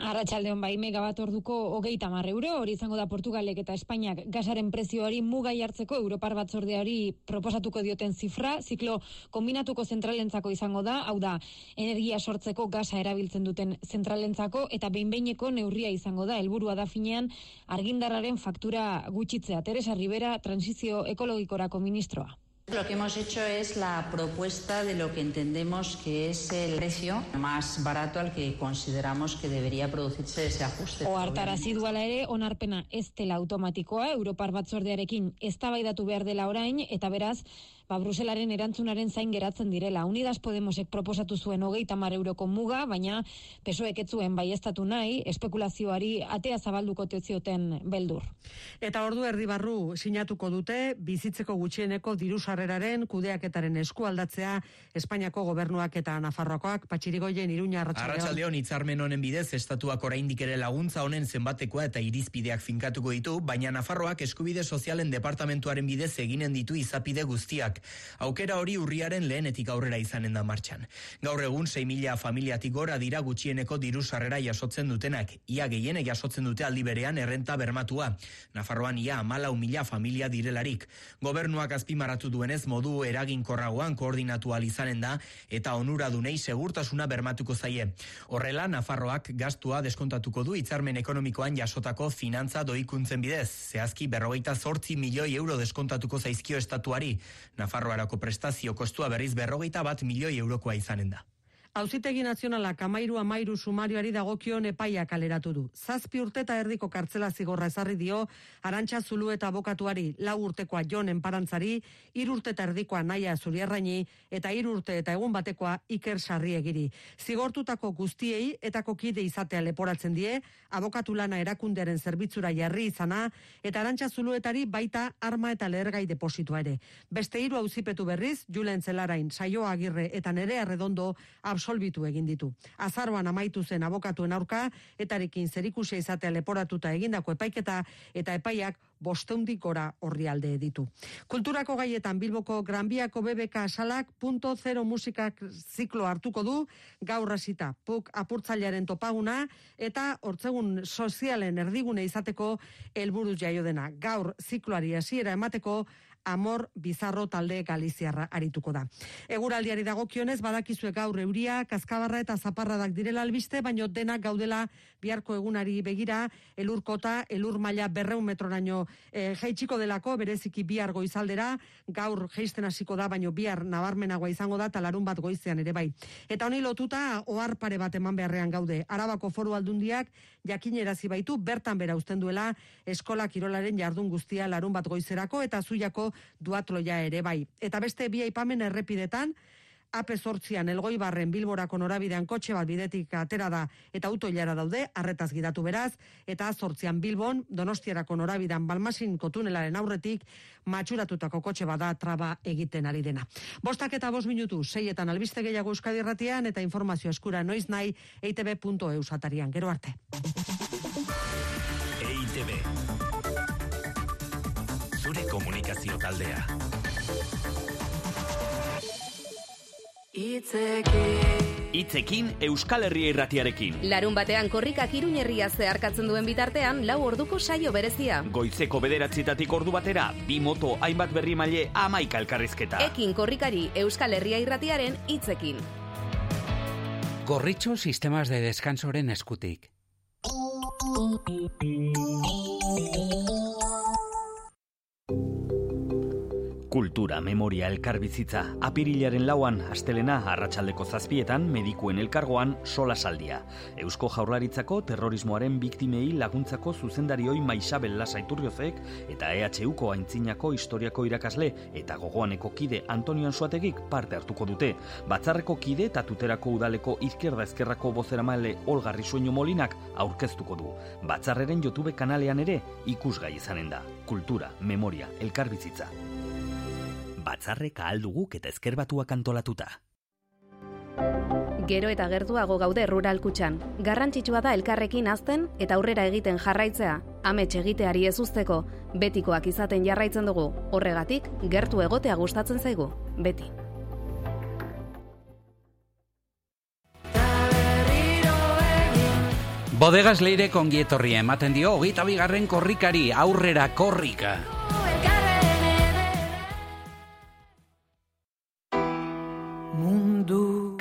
Arratxaldeon bai megabat orduko hogeita mar euro, hori izango da Portugalek eta Espainiak gasaren prezioari mugai hartzeko Europar batzordeari proposatuko dioten zifra, ziklo kombinatuko zentralentzako izango da, hau da, energia sortzeko gasa erabiltzen duten zentralentzako eta behinbeineko neurria izango da, helburua da finean argindarraren faktura gutxitzea. Teresa Rivera, transizio ekologikorako ministroa. Lo que hemos hecho es la propuesta de lo que entendemos que es el precio más barato al que consideramos que debería producirse ese ajuste. O hartarazi duala ere, onarpena ez dela automatikoa, Europar batzordearekin ez behar dela orain, eta beraz, ba, Bruselaren erantzunaren zain geratzen direla. Unidas Podemosek proposatu zuen hogeita mar euroko muga, baina pesoek etzuen bai estatu nahi, espekulazioari atea zabalduko tezioten beldur. Eta ordu erdi barru sinatuko dute, bizitzeko gutxieneko diru sarreraren kudeaketaren eskualdatzea Espainiako gobernuak eta Nafarroakoak patxirigoien iruña arratsaldeon. Arratsaldeon hitzarmen honen bidez estatuak oraindik ere laguntza honen zenbatekoa eta irizpideak finkatuko ditu, baina Nafarroak eskubide sozialen departamentuaren bidez eginen ditu izapide guztiak. Aukera hori urriaren lehenetik aurrera izanen da martxan. Gaur egun 6 mila familiatik gora dira gutxieneko diru sarrera jasotzen dutenak. Ia gehienek jasotzen dute aldi berean errenta bermatua. Nafarroan ia amalau mila familia direlarik. Gobernuak azpimaratu duenez modu eraginkorragoan koordinatu izanen da eta onuradunei segurtasuna bermatuko zaie. Horrela, Nafarroak gastua deskontatuko du hitzarmen ekonomikoan jasotako finantza doikuntzen bidez. Zehazki berrogeita zortzi milioi euro deskontatuko zaizkio estatuari. Nafarroarako prestazio kostua berriz berrogeita bat milioi eurokoa izanen da. Auzitegi nazionalak amairu amairu sumarioari dagokion epaia kaleratu du. Zazpi urte eta erdiko kartzela zigorra ezarri dio, arantxa zulu eta abokatuari lau urtekoa jon enparantzari, ir urte eta erdikoa naia zuriarraini, eta ir urte eta egun batekoa iker sarri egiri. Zigortutako guztiei eta kokide izatea leporatzen die, abokatu lana erakundearen zerbitzura jarri izana, eta arantxa zuluetari baita arma eta lehergai depositua ere. Beste hiru auzipetu berriz, Julen Zelarain, Saio Agirre eta Nere Arredondo, absolbitu egin ditu. Azaroan amaitu zen abokatuen aurka, etarekin zerikusia izatea leporatuta egindako epaiketa, eta epaiak bosteundik gora horri alde ditu. Kulturako gaietan Bilboko Granbiako BBK salak punto zero musikak ziklo hartuko du, gaur hasita puk apurtzailearen topaguna, eta hortzegun sozialen erdigune izateko helburuz jaio dena. Gaur zikloari hasiera emateko Amor Bizarro talde Galiziarra arituko da. Eguraldiari dagokionez badakizue gaur euria, kaskabarra eta zaparradak direla albiste, baino denak gaudela biharko egunari begira, elurkota, elur maila berreun metroraino e, jaitsiko delako, bereziki bihar goizaldera, gaur geisten hasiko da, baino bihar nabarmenagoa izango da, talarun bat goizean ere bai. Eta honi lotuta, ohar pare bat eman beharrean gaude. Arabako foru aldundiak, jakinerazi baitu, bertan bera usten duela, eskola kirolaren jardun guztia larun bat goizerako, eta zuiako duatloia ere bai. Eta beste bi aipamen errepidetan, ape sortzian elgoi barren bilborako norabidean kotxe bat bidetik atera da eta autoilara daude, arretaz gidatu beraz, eta sortzian bilbon, donostiarako norabidean balmasin kotunelaren aurretik, matxuratutako kotxe bada traba egiten ari dena. Bostak eta bos minutu, seietan albiste gehiago euskadi erratian eta informazio eskura noiz nahi eitb.eus atarian. Gero arte. EITB komunikazio taldea. Itzeki Itzekin Euskal Herria irratiarekin. Larun batean korrikak iruñerria zeharkatzen duen bitartean, lau orduko saio berezia. Goizeko bederatzitatik ordu batera, bi moto hainbat berri maile amaika elkarrizketa. Ekin korrikari Euskal Herria irratiaren hitzekin. Gorritxo sistemas de descansoren eskutik. Kultura, memoria, elkarbizitza, apirilaren lauan, astelena, arratsaldeko zazpietan, medikuen elkargoan, sola saldia. Eusko jaurlaritzako terrorismoaren biktimei laguntzako zuzendarioi Maisabel Lasaiturriozek eta EHUko aintzinako historiako irakasle eta gogoaneko kide Antonio Ansuategik parte hartuko dute. Batzarreko kide eta tuterako udaleko izkerda ezkerrako bozeramale Olgarri Sueño Molinak aurkeztuko du. Batzarreren YouTube kanalean ere ikusgai izanen da. Kultura, memoria, elkarbizitza batzarreka alduguk eta ezkerbatuak antolatuta. Gero eta gertuago gaude rural kutxan. Garrantzitsua da elkarrekin azten eta aurrera egiten jarraitzea, amets egiteari ez usteko, betikoak izaten jarraitzen dugu, horregatik gertu egotea gustatzen zaigu, beti. Bodegas leire kongietorri ematen dio, hogeita bigarren korrikari, aurrera korrika.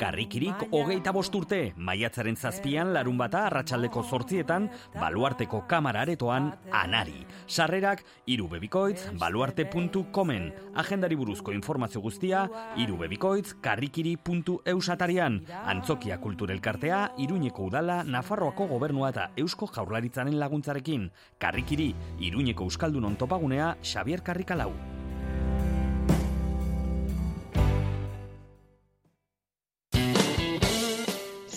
Karrikirik hogeita bosturte, maiatzaren zazpian larun bata arratsaldeko zortzietan, baluarteko kamararetoan anari. Sarrerak, irubebikoitz, baluarte.comen. Agendari buruzko informazio guztia, irubebikoitz, karrikiri.eusatarian. Antzokia kulturelkartea, iruñeko udala, Nafarroako gobernua eta Eusko jaurlaritzaren laguntzarekin. Karrikiri, iruñeko euskaldunon topagunea, Xavier Karrikalau.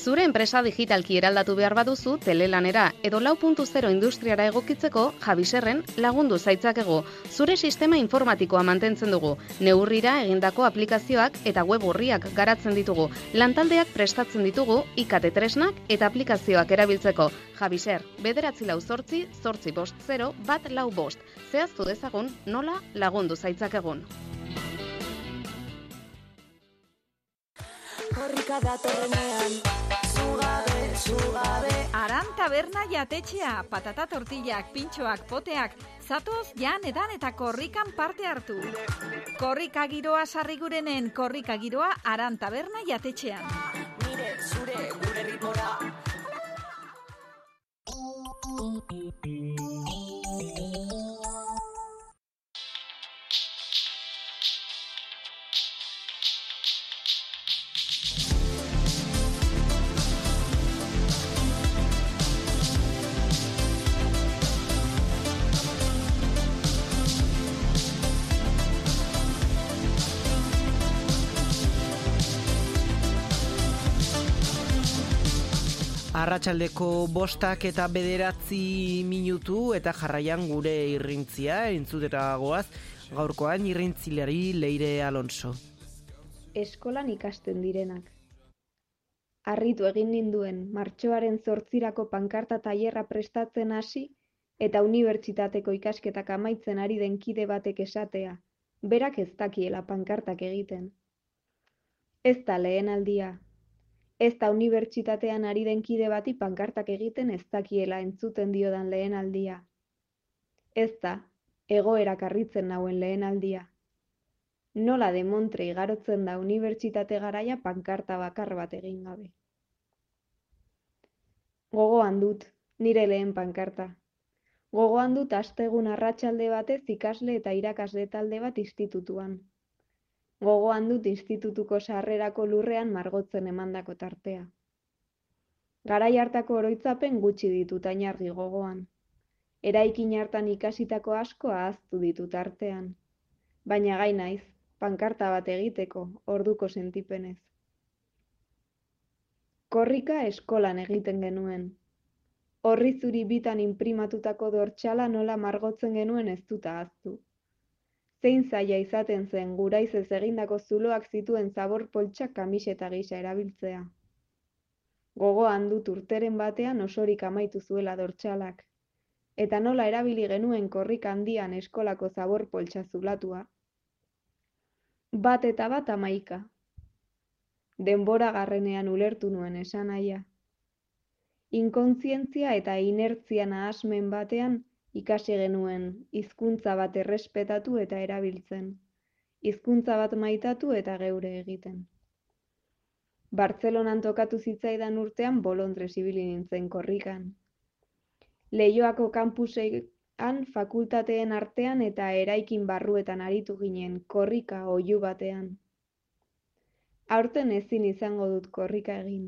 Zure enpresa digitalki eraldatu behar baduzu telelanera edo lau puntu zero industriara egokitzeko jabiserren lagundu zaitzakego. Zure sistema informatikoa mantentzen dugu. Neurrira egindako aplikazioak eta web horriak garatzen ditugu. Lantaldeak prestatzen ditugu ikate tresnak eta aplikazioak erabiltzeko. Jabiser, bederatzi lau zortzi, zortzi bost zero, bat lau bost. Zehaztu dezagun nola lagundu zaitzakegun. Korrika datorrenean Zugabe, zugabe Aran taberna jatetxea, patata tortillak, pintxoak, poteak, zatoz jan edan eta korrikan parte hartu. Korrika giroa sarrigurenen korrika giroa aran taberna jatetxean. Nire, zure, gure ritmora Arratsaldeko bostak eta bederatzi minutu eta jarraian gure irrintzia, entzutera goaz, gaurkoan irrintzilari Leire Alonso. Eskolan ikasten direnak. Arritu egin ninduen martxoaren zortzirako pankarta tailerra prestatzen hasi eta unibertsitateko ikasketak amaitzen ari den kide batek esatea, berak ez dakiela pankartak egiten. Ez da lehen aldia, Ez da unibertsitatean ari den kide bati pankartak egiten ez dakiela entzuten diodan lehen aldia. Ez da, egoera karritzen nauen lehen aldia. Nola de Montre igarotzen da unibertsitate garaia pankarta bakar bat egin gabe. Gogoan dut, nire lehen pankarta. Gogoan dut astegun arratsalde batez ikasle eta irakasle talde bat institutuan. Gogoan dut institutuko sarrerako lurrean margotzen emandako tartea. Garai hartako oroitzapen gutxi ditut ainargi gogoan. Eraikin hartan ikasitako asko ahaztu ditut artean. Baina gai naiz, pankarta bat egiteko, orduko sentipenez. Korrika eskolan egiten genuen. Horri zuri bitan imprimatutako dortxala nola margotzen genuen ez dut ahaztu zein zaila izaten zen guraizez egindako zuloak zituen zabor poltsak kamiseta gisa erabiltzea. Gogoan dut urteren batean osorik amaitu zuela dortxalak, eta nola erabili genuen korrik handian eskolako zabor poltsa zulatua. Bat eta bat amaika. denbora garrenean ulertu nuen esan aia. Inkontzientzia eta inertzia nahasmen batean ikasi genuen hizkuntza bat errespetatu eta erabiltzen, hizkuntza bat maitatu eta geure egiten. Bartzelonan tokatu zitzaidan urtean bolondrez ibili nintzen korrikan. Leioako kampusean fakultateen artean eta eraikin barruetan aritu ginen korrika oihu batean. Aurten ezin izango dut korrika egin.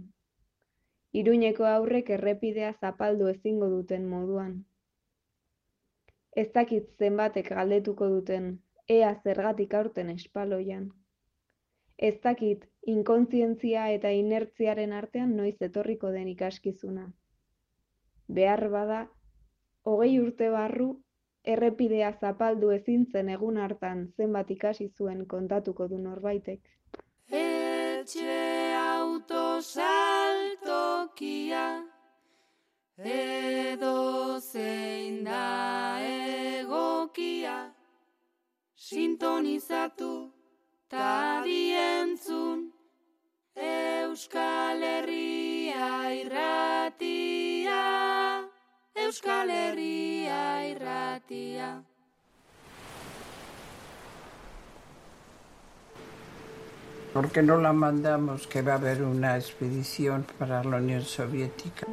Iruñeko aurrek errepidea zapaldu ezingo duten moduan. Ez dakit zenbatek galdetuko duten, ea zergatik aurten espaloian. Ez dakit inkontzientzia eta inertziaren artean noiz etorriko den ikaskizuna. Behar bada, hogei urte barru, errepidea zapaldu ezin zen egun hartan zenbat ikasi zuen kontatuko du norbaitek. Etxe autosaltokia edo zein da egokia sintonizatu ta dientzun Euskal Herria irratia Euskal Herria irratia ¿Por qué no la mandamos que va a haber una expedición para la Unión Soviética?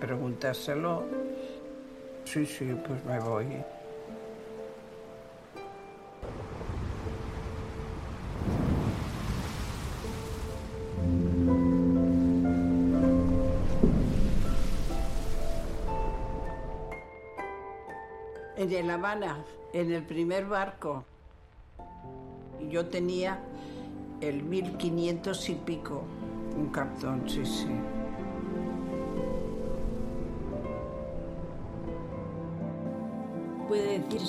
Preguntárselo. Sí, sí, pues me voy. En El Habana, en el primer barco, yo tenía el 1500 y pico, un cartón, sí, sí.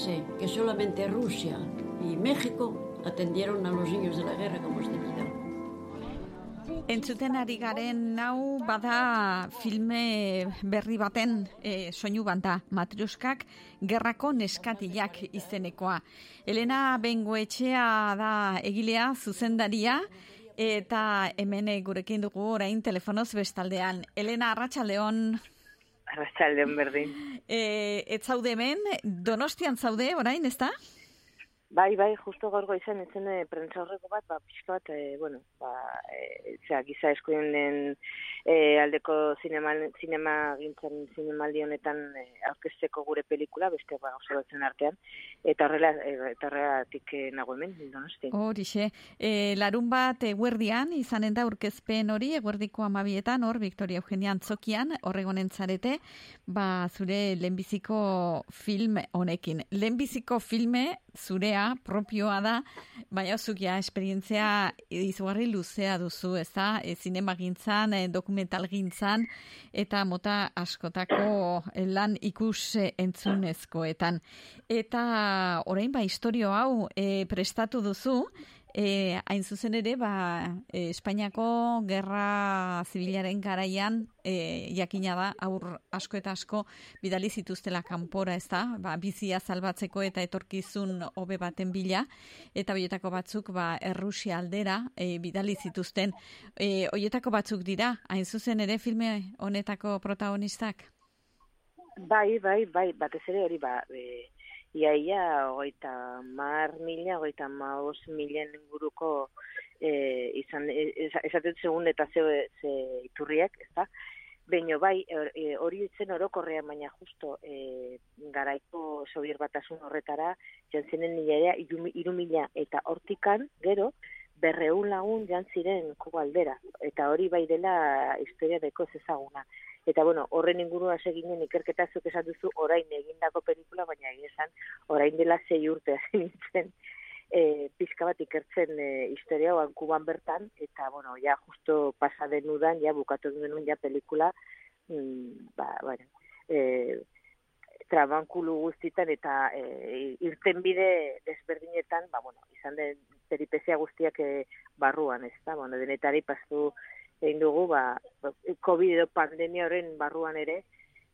Decirse que solamente Rusia y México atendieron a los niños de la guerra como es debido. Entzuten ari garen nau bada filme berri baten e, soinu banda Matriuskak gerrako neskatilak izenekoa. Elena Bengoetxea da egilea zuzendaria eta hemen gurekin dugu orain telefonoz bestaldean. Elena Arratsaldeon Arratxaldeon berdin. e, ez zaude hemen, donostian zaude orain, ezta? Bai, bai, justo gaur goizan etzen e, prentza horreko bat, ba, pixka bat, e, bueno, ba, e, zera, giza eskuinen e, aldeko zinema, zinema gintzen zinemaldi honetan e, aurkezteko gure pelikula, beste ba, oso artean, eta horrela, e, eta horrelatik e, nago hemen, donosti. Horixe, e, larun bat eguerdian, izanen da urkezpen hori, eguerdiko amabietan, hor, Victoria Eugenia Antzokian, horregonen zarete, ba, zure lehenbiziko film honekin. Lehenbiziko filme, zurea, propioa da, baina zukia esperientzia izugarri luzea duzu, ez da, e, gintzan, e, dokumental gintzan, eta mota askotako lan ikus e, entzunezkoetan. Eta orain ba, historio hau e, prestatu duzu, E, hain zuzen ere, ba, e, Espainiako gerra zibilaren garaian e, jakina da, aur asko eta asko bidali zituztela kanpora, ez da, ba, bizia salbatzeko eta etorkizun hobe baten bila, eta hoietako batzuk ba, Errusia aldera e, bidali zituzten. E, hoietako batzuk dira, hain zuzen ere filme honetako protagonistak? Bai, bai, bai, batez ere hori, ba, e, iaia, hogeita mar mila, hogeita maus milen inguruko e, izan, e, esatet segun eta ze, ze iturriak, ez da? Baina bai, e, hori itzen orokorrean, baina justo e, garaiko sobier batasun horretara, jantzenen nila ere, iru mila eta hortikan, gero, berreun lagun jantziren kubaldera. Eta hori bai dela historia deko ezaguna. Eta bueno, horren ingurua seginen ikerketa zuk esan duzu orain egindako pelikula, baina esan orain dela zei urte hasi nintzen e, pizka bat ikertzen e, historia oan kuban bertan, eta bueno, ja justo pasa denudan, ja bukatu denun ja pelikula, mm, ba, bueno, e, trabankulu guztitan eta e, irten bide desberdinetan, ba, bueno, izan den peripezia guztiak e, barruan, ez da, bueno, denetari pastu egin dugu, ba, COVID edo pandemia horren barruan ere,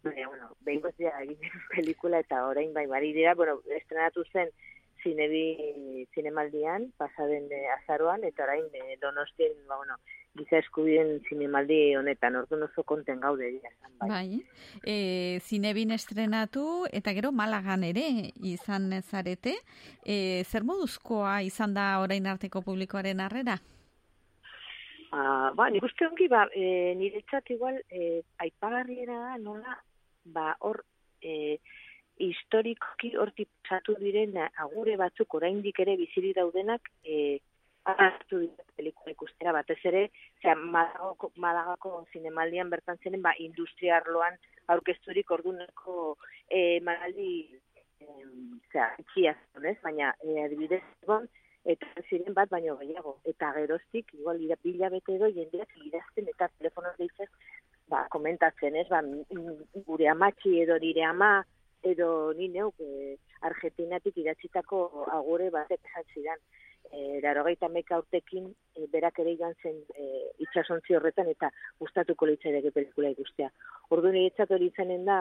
baina, bueno, behin gozia egin pelikula eta orain bai, bari dira, bueno, estrenatu zen zinebi zinemaldian, pasaden e, azaroan, eta orain e, donostien, ba, bueno, giza eskubien zinemaldi honetan, orduan oso konten gaude dira. Bai. Bai, e, zinebin estrenatu eta gero Malagan ere izan zarete. E, zer moduzkoa izan da orain arteko publikoaren harrera? Ah, ba, nik uste ongi, ba, e, niretzat igual, e, aipagarriena da, nola, ba, hor, e, historikoki hortik pasatu diren agure batzuk oraindik ere bizirik daudenak, e, hartu pelikula ikustera batez ere, osea Malagako, Malagako zinemaldian bertan ziren ba industria arloan aurkezturik orduneko eh maldi osea txia ez? Baina e, adibidez egon eta ziren bat baino gehiago eta geroztik igual ira bila bete edo jendeak idazten eta telefonoz deitzen ba komentatzen, ez? Ba m- gure amatxi edo nire ama edo ni neuk e, Argentinatik idatzitako agure batek esan zidan e, larogeita meka urtekin e, berak ere joan zen e, itxasontzi horretan eta gustatuko litzaideke pelikula ikustea. Ordu niretzat hori izanen da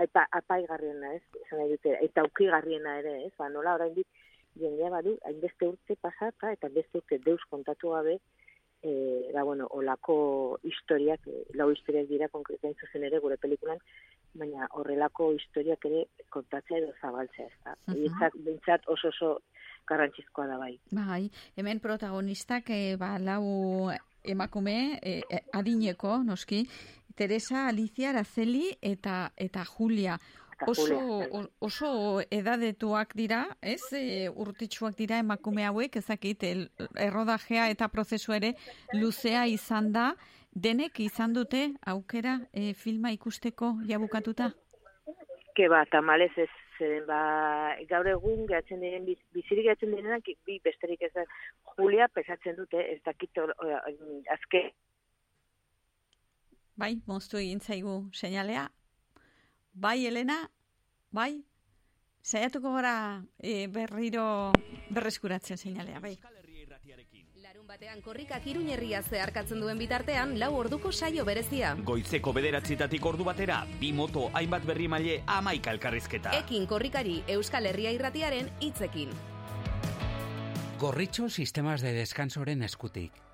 aipa, apaigarriena, ez? Nahi dute, eta aukigarriena ere, ez? Ba, nola oraindik jendea badu, hainbeste urte pasata eta beste urte deus kontatu gabe, e, ba, bueno, olako historiak, e, lau historiak dira konkretain zuzen ere gure pelikulan, baina horrelako historiak ere kontatzea edo zabaltzea, ez da. Mhm. Bintzat oso oso garrantzizkoa da bai. Bai, hemen protagonistak e, ba, lau emakume e, adineko, noski, Teresa, Alicia, Araceli eta eta Julia. Oso, Julia, oso edadetuak dira, ez? E, urtitsuak dira emakume hauek, ezakit, errodajea eta prozesu ere luzea izan da, denek izan dute aukera e, filma ikusteko jabukatuta? Ke ba, tamalez ez, zeren ba, gaur egun gehatzen diren, biz- bizirik gehatzen direnak, bi besterik ez da, Julia pesatzen dute, ez dakit, azke, Bai, moztu egin zaigu seinalea. Bai, Elena, bai, saiatuko gara e, berriro berreskuratzen seinalea, bai. Larun batean korrikak iruñerria zeharkatzen duen bitartean, lau orduko saio berezia. Goizeko bederatzitatik ordu batera, bi moto, hainbat berri maile, amaika elkarrizketa. Ekin korrikari Euskal Herria irratiaren hitzekin. Gorritxo sistemas de descansoren eskutik.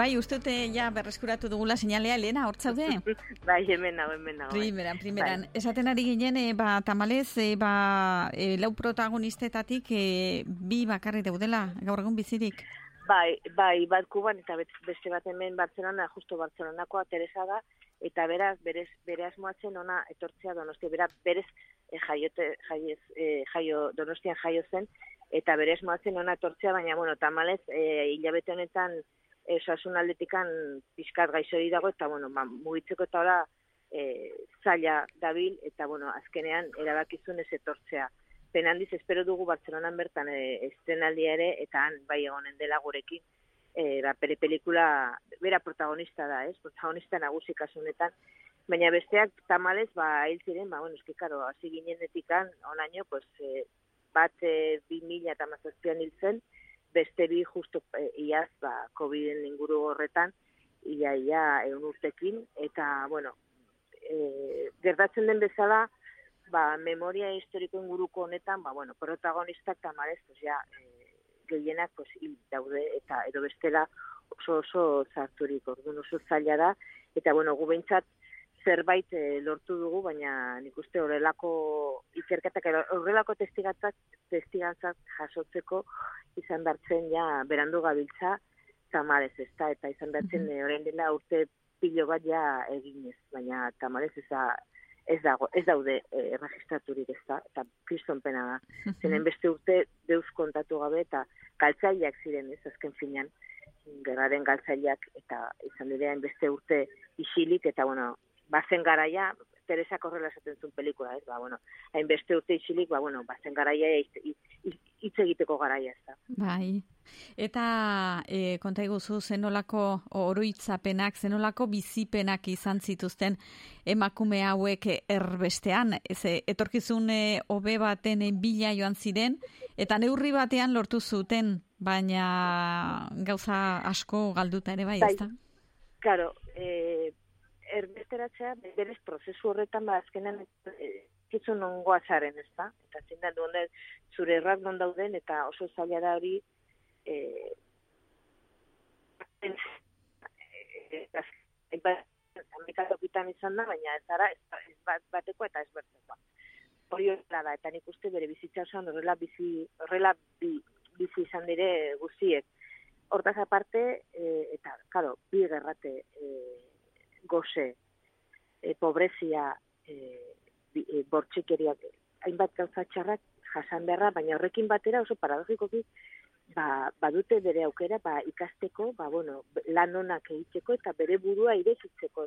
Bai, uste dute ja berreskuratu dugula seinalea, Elena, hortzaude? bai, hemen nago, hemen nago. bai. Primeran, primeran. Bai. Esaten ari ginen, e, ba, tamalez, e, ba, e, lau protagonistetatik e, bi bakarri daudela, gaur egun bizirik. Bai, bai, bat kuban eta beste bat hemen Barcelona, justo Barcelonakoa Teresa da, eta beraz, berez, bere asmoatzen ona etortzea donostia, bera, berez e, jaiote, jaiez, e, jaio, donostian jaio zen, eta bere asmoatzen ona etortzea, baina, bueno, tamalez, e, hilabete honetan, osasun aldetikan pixkat gaixori dago, eta, bueno, ba, mugitzeko eta ora, e, zaila dabil, eta, bueno, azkenean, erabakizun ez etortzea. Pen handiz, espero dugu Bartzelonan bertan e, estrenaldia ere, eta han bai egonen dela gurekin, e, ba, bere pelikula, bera protagonista da, ez? Protagonista nagusi kasu honetan, baina besteak tamalez, ba, hil ziren, ba, bueno, eski, karo, hasi ginenetikan, onaino, pues, e, bat e, bi mila eta mazazpian hil zen, beste bi justo e, iaz, ba, COVID-en inguru horretan, ia, ia, egun urtekin, eta, bueno, e, gertatzen den bezala, ba, memoria historiko inguruko honetan, ba, bueno, protagonistak tamarez, pues, ja, e, gehienak, pues, hil daude, eta edo bestela oso oso zarturik, orduan oso zaila da, eta, bueno, gu behintzat zerbait e, lortu dugu, baina nik uste horrelako ikerketak, horrelako testigatzak, testigantzak jasotzeko izan dartzen ja berandu gabiltza tamarez, ez da, eta izan dartzen mm orain dela urte pilo bat ja eginez, baina tamarez ez da, ez dago, ez daude e, registraturik ez da, eta kriston pena da. Zenen beste urte deus kontatu gabe eta galtzaileak ziren ez azken finean, gerraren galtzaileak eta izan direan beste urte isilik eta bueno, bazen garaia, Teresa horrela esaten zuen pelikula, ez? Ba, bueno, hainbeste urte isilik, ba, bueno, bazen garaia hitz- egiteko garaia, ez da. Bai. Eta e, konta iguzu zenolako oroitzapenak, zenolako bizipenak izan zituzten emakume hauek erbestean, ze etorkizun e, hobe baten e, bila joan ziren, eta neurri batean lortu zuten, baina gauza asko galduta ere bai, Bai. ezta? Claro, eh, erbesteratzea, berez prozesu horretan, ba, azkenan, eh, kitzu nongoa zaren, ez da? Eta zein da, duende, zure errak non dauden, eta oso zaila da hori, eh, Amerikatokitan izan da, baina ez zara, ez, ez bat, bateko eta ez bertzekoa. Hori horrela da, eta nik uste bere bizitza osoan horrela bizi, horrela bi, bizi izan dire guztiek. Hortaz aparte, e, eta, karo, bi gerrate e, goze, e, pobrezia, e, e, bortxikeriak, hainbat gauza txarrak jasan beharra, baina horrekin batera oso paradogikoki ba, badute bere aukera ba, ikasteko, ba, bueno, lan onak egiteko eta bere burua irekitzeko.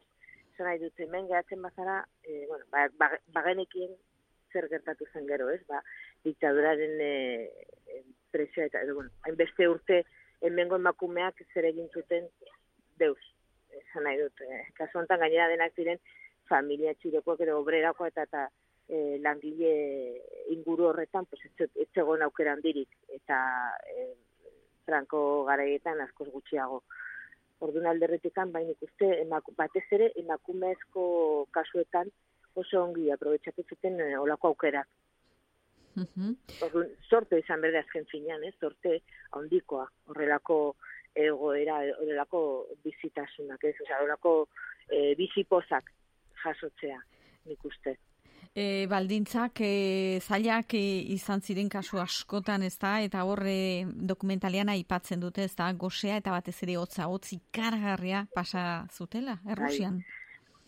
Zer nahi dute, hemen geratzen bazara, e, bueno, ba, ba, bagenekien zer gertatu zen gero, ez? Ba, diktaduraren e, e, presioa eta, edo, bueno, hainbeste urte hemengo emakumeak zer egin zuten deus. Esan nahi dut, eh, kasu honetan gainera denak ziren familia txirekoak edo obrerako eta eta e, langile inguru horretan pues, zegoen aukera handirik eta e, Franco garaietan askoz gutxiago. Orduan alderretikan, baina ikuste, emaku, batez ere emakumezko kasuetan oso ongi aprobetxatu zuten e, olako aukerak. Orduan, sorte izan berde azken finean, ez? Sorte handikoa, horrelako egoera, horrelako bizitasunak, ez? Osea, horrelako e, bizipozak jasotzea, nik uste. E, baldintzak e, zailak e, izan ziren kasu askotan ez da, eta hor e, dokumentalian aipatzen dute ez da, gosea eta batez ere hotza, hotz ikargarria pasa zutela, Errusian.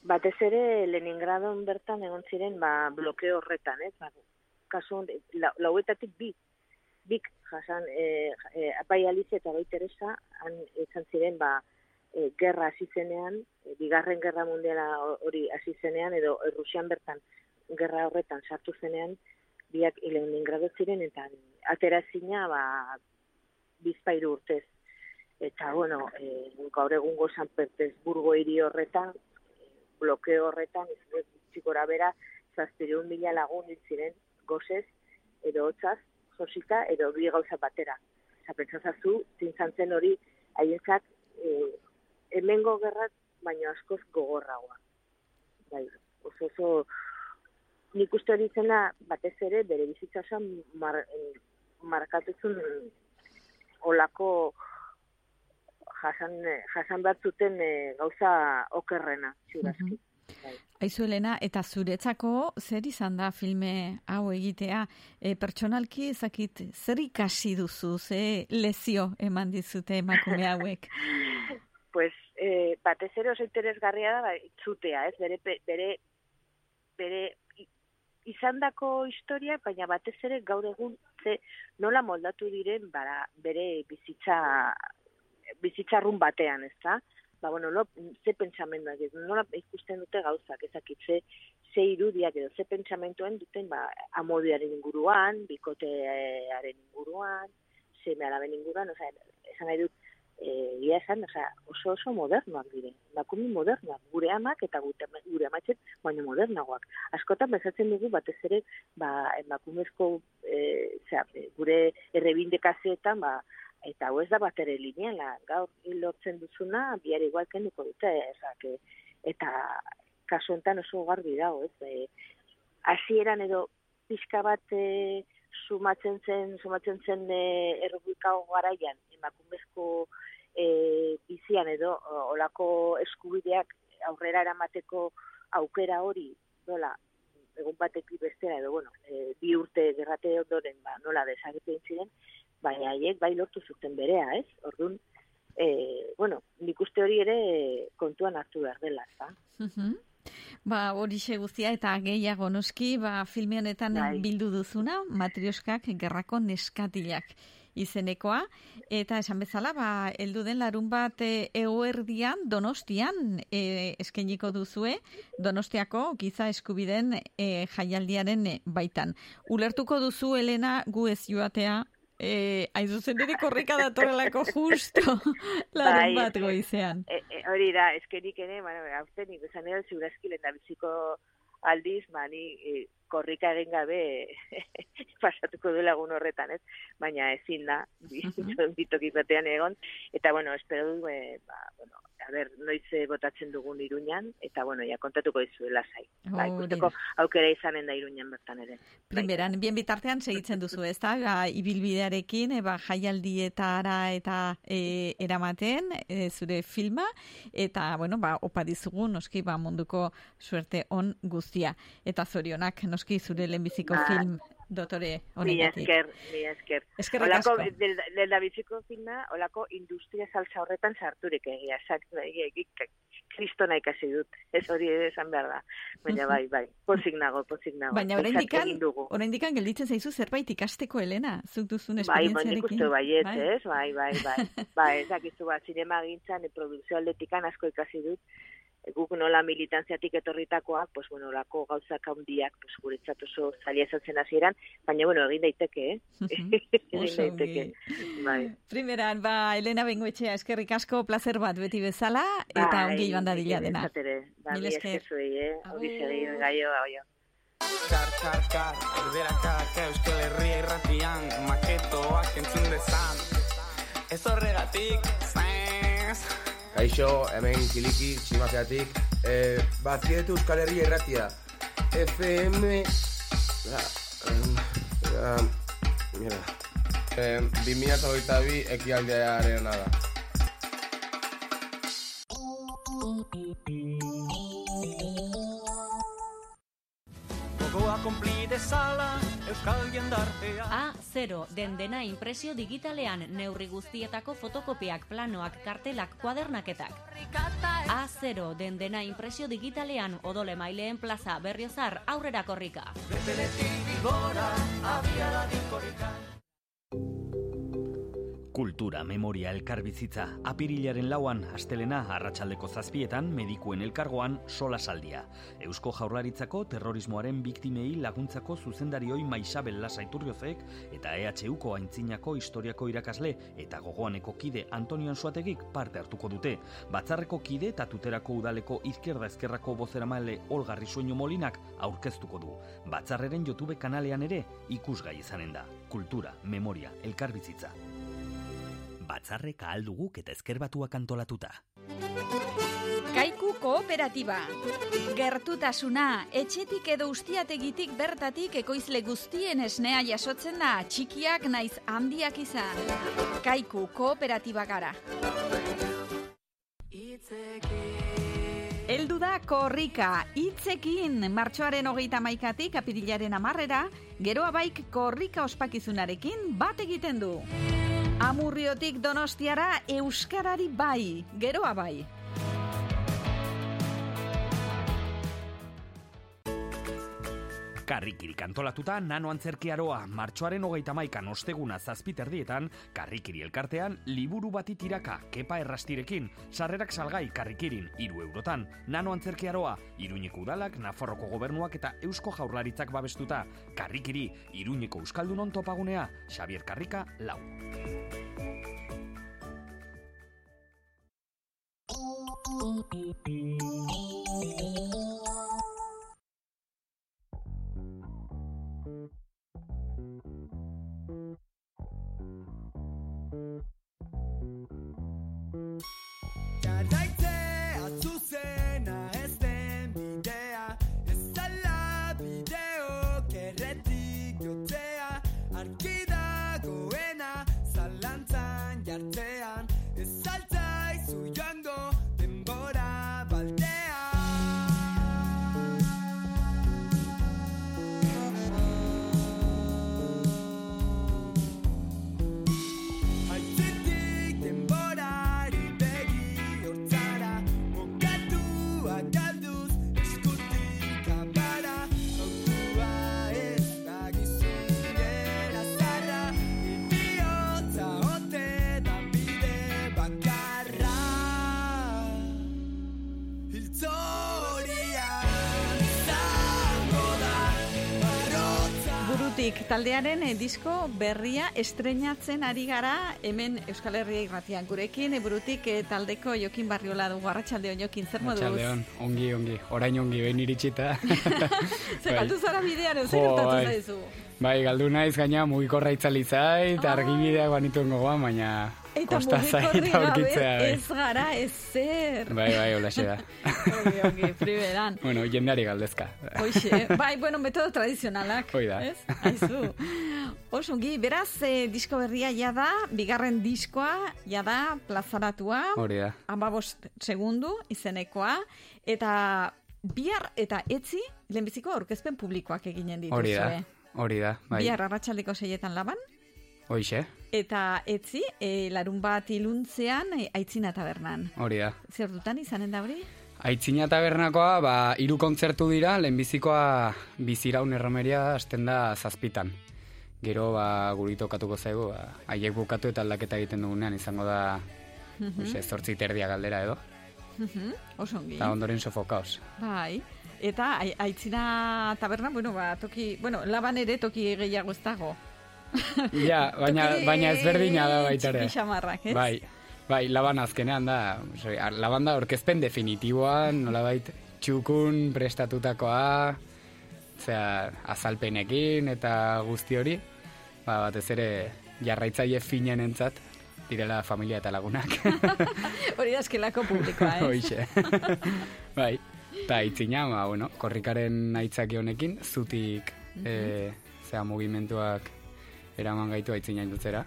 Batez ere Leningradon bertan egon ziren ba, blokeo horretan, ez? Ba, kasu lauetatik bi, bik jasan, e, e, apai Alice eta bai Teresa, han izan ziren ba, e, gerra hasi zenean, e, bigarren gerra mundiala hori hasi zenean, edo Errusian bertan gerra horretan sartu zenean, biak Leningrado ziren, eta atera zina, ba, bizpairu urtez. Eta, bueno, e, gaur egungo San Petersburgo hiri horretan, blokeo horretan, ez txikora bera, zazpireun mila lagun hil ziren gozez, edo hotzaz, josita, edo bi gauza batera. Osa, pentsazazu, zintzantzen hori, haientzat, e, hemengo gerrat, baina askoz gogorragoa. Bai, oso oso, nik uste hori zena, batez ere, bere bizitza osan mar, eh, markatuzun olako jasan, jasan bat zuten eh, gauza okerrena, ziurazki. Aizu Elena, eta zuretzako zer izan da filme hau egitea? E, pertsonalki ezakit zer ikasi duzu, ze lezio eman dizute emakume hauek? pues eh, batez ere oso interesgarria da ba, itzutea, ez? Bere, bere, bere izandako historia, baina batez ere gaur egun ze nola moldatu diren bara, bere bizitza bizitzarrun batean, ez da? Ba, bueno, no, ze pentsamenduak, ez, nola ikusten dute gauzak, ezakit, ze, ze irudiak edo, ze pentsamentuen duten, ba, amodiaren inguruan, bikotearen inguruan, seme alaben inguruan, osea, esan nahi dut, eh, ia esan, osea, oso oso modernoak dire, emakume modernoak, gure amak eta gure, gure amatxet, baina modernagoak. Askotan bezatzen dugu batez ere, ba, emakumezko, eh, zera, gure errebindekazioetan, ba, eta hau ez da bat ere lineala, gaur lortzen duzuna, bihar igual kenduko dute, ezak, eta kasu honetan oso garbi dago, ez, e, hasieran edo pixka bat e, sumatzen zen, sumatzen zen e, errubikao garaian, emakumezko e, bizian edo olako eskubideak aurrera eramateko aukera hori, nola, egun batetik bestera edo, bueno, e, bi urte gerrate ondoren, ba, nola desagertu egin ziren, baina haiek bai lortu zuten berea, ez? Orduan, e, bueno, nik uste hori ere kontuan hartu behar dela, ez Mhm. Ba, hori guztia eta gehiago noski, ba, filme honetan Bai. bildu duzuna, matrioskak gerrako neskatilak izenekoa, eta esan bezala, ba, heldu den larun bat e, egoerdian, donostian e, eskeniko duzue, donostiako giza eskubiden e, jaialdiaren baitan. Ulertuko duzu, Elena, gu ez joatea eh, hain zuzen ere korrika datorrelako justo larun bat goizean. E, e, hori da, eskerik ere, bueno, haute nik esan edo ziurazki lehen da biziko aldiz, mani e, korrika egin gabe pasatuko du lagun horretan, ez? Baina ezin da, bitoki batean egon, eta bueno, espero du, e, ba, bueno, a ber, noiz eh, botatzen dugun iruñan, eta bueno, ja kontatuko dizuela zai. Ba, ikusteko aukera izanen da iruñan bertan ere. Primeran, bien bitartean segitzen duzu, ez da, ba, ibilbidearekin, eba, jaialdietara eta e, eramaten e, zure filma, eta, bueno, ba, opa dizugu, noski, ba, munduko suerte on guztia. Eta zorionak, noski, zure lehenbiziko Ba, film dotore Mi honetatik. esker, mi esker. Eskerrik olako, asko. del, del da biziko filma, olako industria salsa horretan sarturik egia, sak, kristona ikasi dut, ez hori ere esan behar da. Baina bai, bai, pozik nago, pozik nago. Baina dugu. oraindikan gelditzen zaizu zerbait ikasteko Elena, zuk duzun Bai, bai, nik esperientziarekin. uste baiet, ez? Bai, bai, bai. bai, ez dakizu, ba, zinema gintzan, produkzio aldetikan asko ikasi dut, guk nola militantziatik etorritakoak, pues, bueno, olako gauzak handiak, pues, guretzat oso zaila esan zen hasieran, baina, bueno, egin daiteke, eh? egin daiteke. Bai. Primeran, ba, Elena Bengoetxea, eskerrik asko, placer bat beti bezala, eta Bai, ongi joan da dila dena. behintzat ere. Ba, Mil mi esker. zuei, eh? Hori segi, gaio, gaio. Kar, kar, kar, erderakak Euskal Herria irratian Maketoak entzun dezan Ez horregatik, zez Kaixo, hemen kiliki, tximazeatik. Eh, bazietu Euskal Herria irratia. FM... La, um, um, mira. Eh, 2022 ekialdearen da. Gogoa konplide zala, euskal jendartea. A0 den dena impresio digitalean neurri guztietako fotokopiak, planoak, kartelak, kuadernaketak. A0 den dena impresio digitalean odole maileen plaza berriozar aurrera korrika. Beletik gora, abiara dikorrika. Kultura, memoria, elkarbizitza, apirilaren lauan, astelena, arratsaldeko zazpietan, medikuen elkargoan, sola saldia. Eusko jaurlaritzako terrorismoaren biktimei laguntzako zuzendarioi Maisabel Lasaiturriozek eta EHUko aintzinako historiako irakasle eta gogoaneko kide Antonio Ansuategik parte hartuko dute. Batzarreko kide eta tuterako udaleko izkerda ezkerrako bozeramale Olgarri Sueño Molinak aurkeztuko du. Batzarreren YouTube kanalean ere ikusgai izanen da. Kultura, memoria, elkarbizitza. Batzarreka alduguk eta ezkerbatuak antolatuta. Kaiku kooperatiba. Gertutasuna, etxetik edo ustiategitik bertatik ekoizle guztien esnea jasotzen da, txikiak naiz handiak izan. Kaiku kooperatiba gara. Eldu da korrika, hitzekin martxoaren hogeita maikatik apirilaren amarrera, geroa baik korrika ospakizunarekin bat egiten du. Amurriotik donostiara euskarari bai, geroa bai. Karrikirik antolatuta nano antzerkiaroa martxoaren hogeita maikan osteguna zazpiterdietan karrikiri elkartean liburu bati tiraka kepa errastirekin. Sarrerak salgai karrikirin iru eurotan. Nano antzerkiaroa iruñeko udalak Nafarroko gobernuak eta eusko jaurlaritzak babestuta. Karrikiri iruñeko euskaldunon topagunea Xavier Karrika lau. Eburutik taldearen eh, disko berria estrenatzen ari gara hemen Euskal Herria irratian gurekin Eburutik eh, taldeko Jokin Barriola dugu Arratsaldeon Jokin zer moduz? Arratxaldeon, ongi, ongi, orain ongi, behin iritsita. Ze galdu zara bidean, zer gertatu bai. zaizu? bai, galdu naiz gaina mugikorra itzali zait, argibideak banituen gogoan, baina Eta kosta zait mugikorri gabe aurkitzea. Bai, ez gara ez zer. bai, bai, holaxe da. Ongi, ongi, primeran. bueno, jendeari galdezka. Hoxe, bai, bueno, metodo tradizionalak. Hoi da. Ez? Aizu. Oso, ongi, beraz, eh, disko berria ja da, bigarren diskoa, ja da, plazaratua, Hori da. amabost segundu izenekoa, eta bihar eta etzi, lehenbiziko aurkezpen publikoak eginen dituzue. Hori da, hori da, bai. Bihar arratsaldeko seietan laban, Hoixe, eta etzi, e, larun bat iluntzean, e, aitzina tabernan. hori da. Zer dutan izanen da hori? Aitzina tabernakoa, ba, hiru kontzertu dira, lehenbizikoa biziraun erromeria hasten da zazpitan. Gero, ba, guri tokatuko zaigu, ba, haiek bukatu eta aldaketa egiten dugunean izango da, mm zortzi terdia galdera edo. Mhm, Oso ongi. Eta ondoren sofokaos. Bai. Eta ai- aitzina taberna, bueno, ba, toki, bueno, laban ere toki gehiago ez dago. Ja, baina, baina ezberdina da baita ere. txiki xamarrak, ez? Bai, bai, laban azkenean da, laban da orkezpen definitiboan, nolabait txukun prestatutakoa, zera, azalpenekin eta guzti hori, ba, batez ere jarraitzaile finen entzat, direla familia eta lagunak. Hori da eskelako publikoa, eh? Hoixe. bai, eta itzina, ba, bueno, korrikaren aitzaki honekin, zutik, Mhm. e, zera, mugimenduak eraman gaitu aitzina indutzera.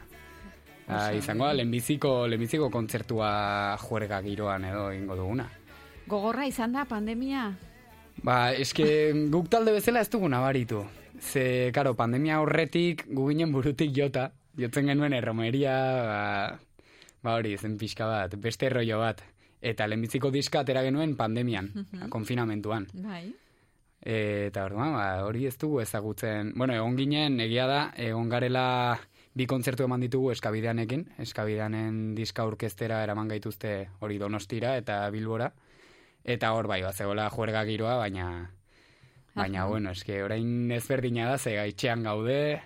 Ah, Oso izango da, lehenbiziko, lehenbiziko kontzertua juerga giroan edo ingo duguna. Gogorra izan da pandemia. Ba, eske guk talde bezala ez dugu nabaritu. Ze, karo, pandemia horretik gu ginen burutik jota, jotzen genuen erromeria, ba, ba hori, zen pixka bat, beste rollo bat. Eta lehenbiziko diska atera genuen pandemian, Mhm. konfinamentuan. Bai. E, eta orduan, ba, hori ez dugu ezagutzen. Bueno, egon ginen, egia da, egon garela bi kontzertu eman ditugu eskabideanekin. Eskabideanen diska aurkeztera eraman gaituzte hori donostira eta bilbora. Eta hor bai, bazegoela juerga giroa, baina... Baina, Aha. bueno, eske orain ezberdina da, ze gaitxean gaude,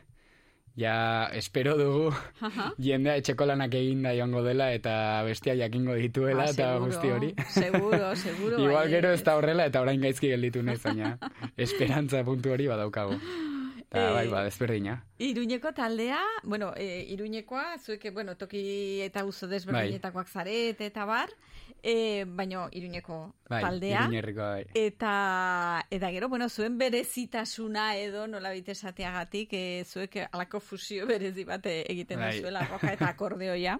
ja espero dugu Aha. jendea etxeko lanak eginda joango dela eta bestia jakingo dituela Ah, eta seguro, guzti hori. seguro, seguro, Igual bai, gero ez. da horrela eta orain gaizki gelditu naiz, baina esperantza puntu hori badaukagu. Eta Eh, bai, ba, desberdina. Iruñeko taldea, bueno, e, Iruñekoa, zuek, bueno, toki eta uzo desberdinetakoak zarete eta bar, e, baino Iruñeko Bai, taldea. Bai. Eta, eta gero, bueno, zuen berezitasuna edo nola esateagatik, e, zuek alako fusio berezi bat e, egiten Bai. duzuela, roka eta akordeoia.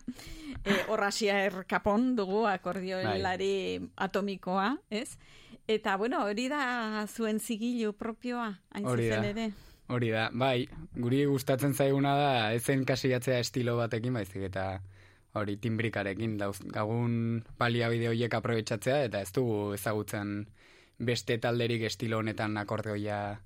E, Horrasia erkapon dugu akordeoilari Bai. atomikoa, ez? Eta, bueno, hori da zuen zigilu propioa, hain zuzen ere. Hori da, bai, guri gustatzen zaiguna da, ezen kasiatzea estilo batekin, baizik eta hori timbrikarekin, dauz, gagun baliabide horiek aprobetsatzea, eta ez dugu ezagutzen beste talderik estilo honetan akordeoia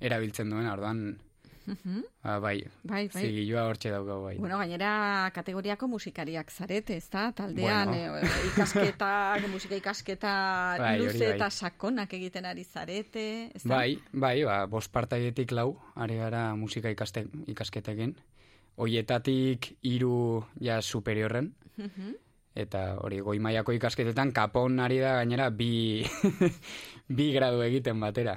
erabiltzen duen, orduan, Mhm. ba, bai, Bai, bai. zigilua hortxe daukagu, bai. Bueno, gainera kategoriako musikariak zarete, ez da? Taldean Bueno. eh, ikasketak, musika ikasketa Bai, luze bai. eta sakonak egiten ari zarete, ez da? Bai, bai, ba, bost partaietik lau, ari gara musika ikaste, ikasketekin. Hoietatik hiru ja superiorren, Mhm. eta hori goi mailako ikasketetan kapon ari da gainera bi, bi gradu egiten batera.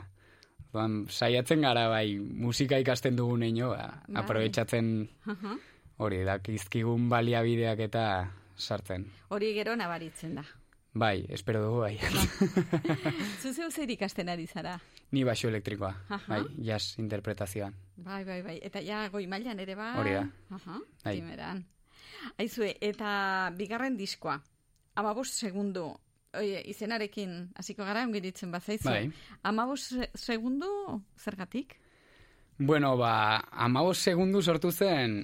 Orduan, saiatzen gara bai musika ikasten dugun eino, ba, Bai. aprobetsatzen Aha. hori dakizkigun baliabideak eta sartzen. Hori gero nabaritzen da. Bai, espero dugu bai. Zu zeu zer ikasten ari zara? Ni baixo elektrikoa, Aha. bai, jazz interpretazioan. Bai, bai, bai. Eta ja goi mailan ere bai. Hori da. Aha, Bai. primeran. Aizue, eta bigarren diskoa. Amabos segundu. Oie, izenarekin hasiko gara, ongi ditzen bazaizu. Bai. Amabos segundu, zergatik? Bueno, ba, amabos segundu sortu zen,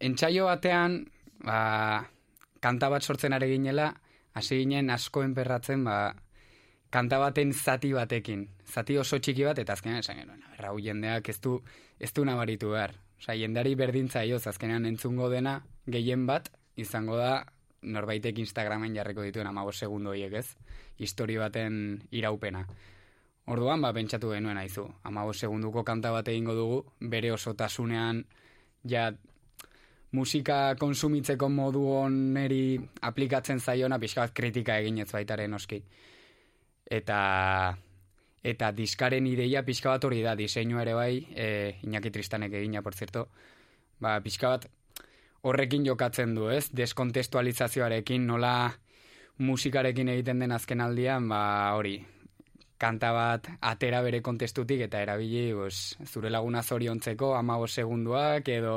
entsaio batean, ba, kanta bat sortzen ari ginela, hasi ginen asko enperratzen, ba, kanta baten zati batekin. Zati oso txiki bat, eta azkenean esan genuen, "Aber, hau jendeak ez du, ez du nabaritu behar. Osa, jendeari berdintza ioz, azkenean entzungo dena, gehien bat, izango da, norbaitek Instagramen jarriko dituen amabos segundu horiek ez, histori baten iraupena. Orduan, ba, pentsatu genuen aizu. Ama segunduko kanta bat egingo dugu, bere osotasunean, ja, musika konsumitzeko modu oneri aplikatzen zaiona, pixka bat kritika eginez baitaren noski. Eta, eta diskaren ideia pixka bat hori da, diseinu ere bai, e, Iñaki Tristanek egina, por zerto, ba, pixka bat horrekin jokatzen du, ez? Deskontestualizazioarekin, nola musikarekin egiten den azken aldian, ba, hori, kanta bat atera bere kontestutik eta erabili pues, zure laguna zoriontzeko amabos segunduak edo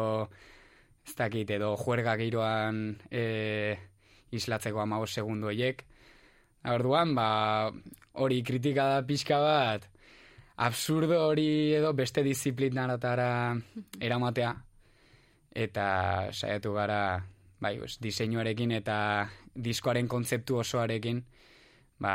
ez dakit, edo juerga giroan e, islatzeko amabos segundu horiek. Orduan, ba, hori kritika da pixka bat, absurdo hori edo beste disiplinatara eramatea, eta saiatu gara, bai, pues, diseinuarekin eta diskoaren kontzeptu osoarekin, ba,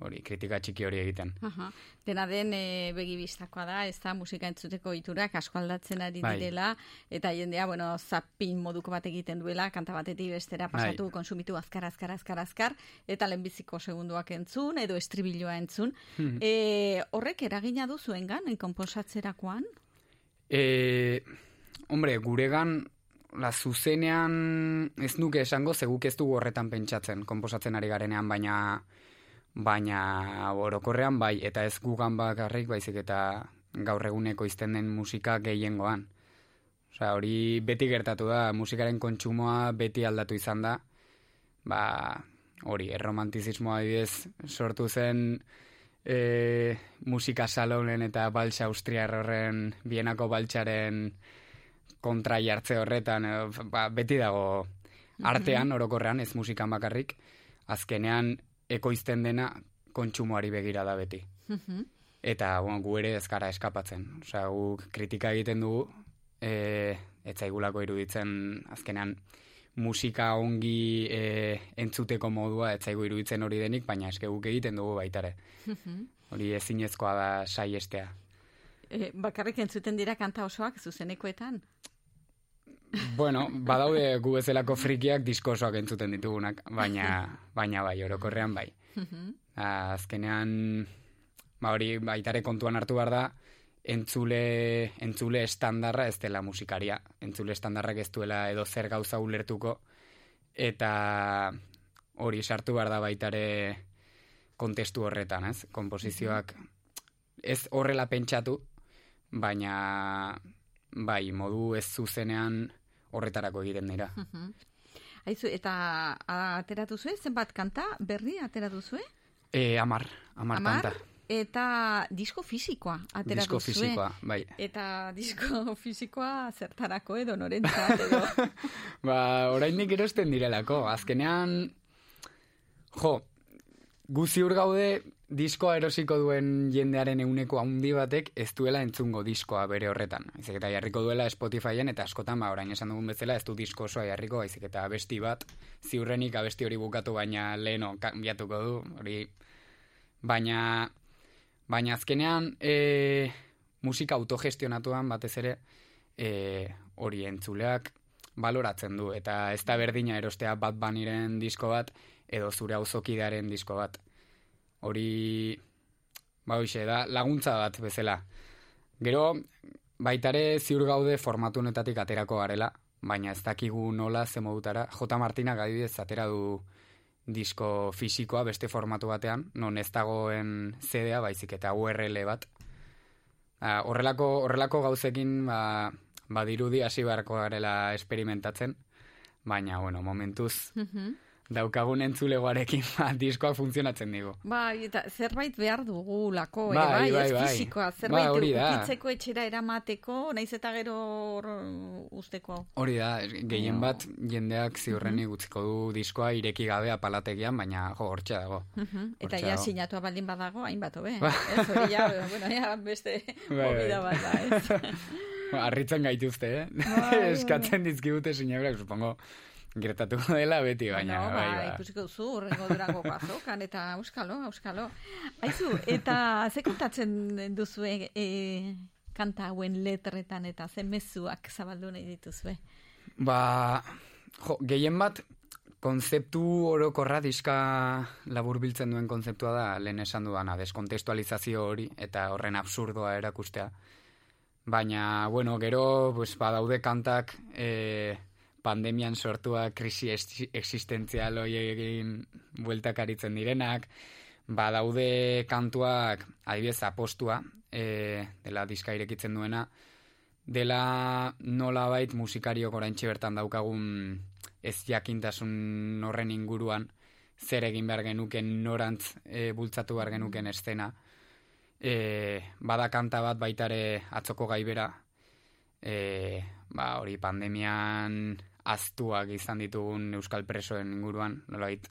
hori, kritika txiki hori egiten. Aha. Dena den e, begibistakoa da, ez da musika entzuteko iturak asko aldatzen ari Bai. direla, eta jendea, bueno, zapin moduko bat egiten duela, kanta batetik bestera pasatu, Bai. konsumitu azkar, azkar, azkar, azkar, eta lehenbiziko segunduak entzun, edo estribiloa entzun. Mhm. e, horrek eragina du zuengan, konposatzerakoan? E, hombre, guregan, la zuzenean ez nuke esango, zeguk ez dugu horretan pentsatzen, konposatzen ari garenean, baina baina orokorrean bai, eta ez gugan bakarrik, baizik eta gaur eguneko izten den musika gehiengoan. Osea, hori beti gertatu da, musikaren kontsumoa beti aldatu izan da, ba, hori, erromantizismoa adibidez sortu zen e, musika salonen eta baltsa austriar horren, bienako baltsaren kontra jartze horretan, edo, ba, beti dago artean, orokorrean, ez musikan bakarrik, azkenean ekoizten dena kontsumoari begira da beti. Eta bueno, gu ere ez gara eskapatzen. Osea, gu kritika egiten dugu, e, etzaigulako iruditzen azkenean musika ongi e, entzuteko modua etzaigu iruditzen hori denik, baina eske guk egiten dugu baitare. Hori ezinezkoa da saiestea. E, bakarrik entzuten dira kanta osoak zuzenekoetan? Bueno, badaude gu bezalako frikiak diskosoak entzuten ditugunak, baina, baina bai, orokorrean bai. Azkenean, ba hori baitare kontuan hartu behar da, entzule, entzule estandarra ez dela musikaria. Entzule estandarrak ez duela edo zer gauza ulertuko, eta hori sartu behar da baitare kontestu horretan, ez? Komposizioak ez horrela pentsatu, baina bai, modu ez zuzenean horretarako egiten dira. Aizu, eta ateratu zuen, zenbat kanta berri ateratu zuen? E, amar, amar, kanta. Eta disko fisikoa ateratu Disko zuen. fisikoa, bai. Eta disko fisikoa zertarako edo norentzat edo. Ba, oraindik erosten direlako. Azkenean, jo, gu ziur gaude diskoa erosiko duen jendearen euneko handi batek ez duela entzungo diskoa bere horretan. Baizik eta jarriko duela Spotifyen eta askotan ba orain esan dugun bezala ez du disko osoa jarriko, baizik eta abesti bat ziurrenik abesti hori bukatu baina leheno kanbiatuko du, hori baina baina azkenean e, musika autogestionatuan batez ere e, hori entzuleak baloratzen du eta ez da berdina erostea bat baniren disko bat edo zure auzokidearen disko bat hori ba hoxe da laguntza bat bezala gero baitare ziur gaude formatu honetatik aterako garela baina ez dakigu nola ze modutara J. Martinak adibidez atera du disko fisikoa beste formatu batean, non ez dagoen CD-a baizik eta URL bat. Ah, horrelako, horrelako gauzekin ba, badirudi hasi beharko garela esperimentatzen, baina, bueno, momentuz daukagun entzulegoarekin ba, diskoak funtzionatzen digu. Bai, eta zerbait behar dugulako, Bai, ere, bai, bai, ez bai. fisikoa, Bai, zerbait da. ukitzeko etxera eramateko, naiz eta gero hor usteko. Hori da, gehien bat jendeak ziurrenik utziko du diskoa ireki gabe apalategian, baina jo, hortxe dago. Mhm, Eta ja sinatua baldin badago, hainbat hobe. Ba. Ez hori ja, bueno, ja beste Bai, bai. bat da, ez? Ba, Arritzen gaituzte, eh? Bai, Eskatzen dizkigute sinabrak, supongo, gertatuko dela beti, baina, no, bai, ba, ba. ikusiko duzu, horrengo durangoko azokan, eta euskalo, euskalo. Aizu, eta ze kontatzen duzue e, kanta hauen letretan eta ze mezuak zabaldu nahi dituzue? Ba, jo, gehien bat konzeptu orokorra diska laburbiltzen duen konzeptua da lehen esan dudana, deskontestualizazio hori eta horren absurdoa erakustea. Baina, bueno, gero, pues, badaude kantak e, pandemian sortua krisi existentzial hori egin bueltak aritzen direnak, badaude kantuak, adibidez, apostua, e, dela diska irekitzen duena, dela nolabait musikariok oraintxe bertan daukagun ez jakintasun horren inguruan zer egin behar genuken norantz e, bultzatu behar genuken estena. E, bada kanta bat baitare atzoko gaibera, e, ba, hori pandemian aztuak izan ditugun euskal presoen inguruan, nolabait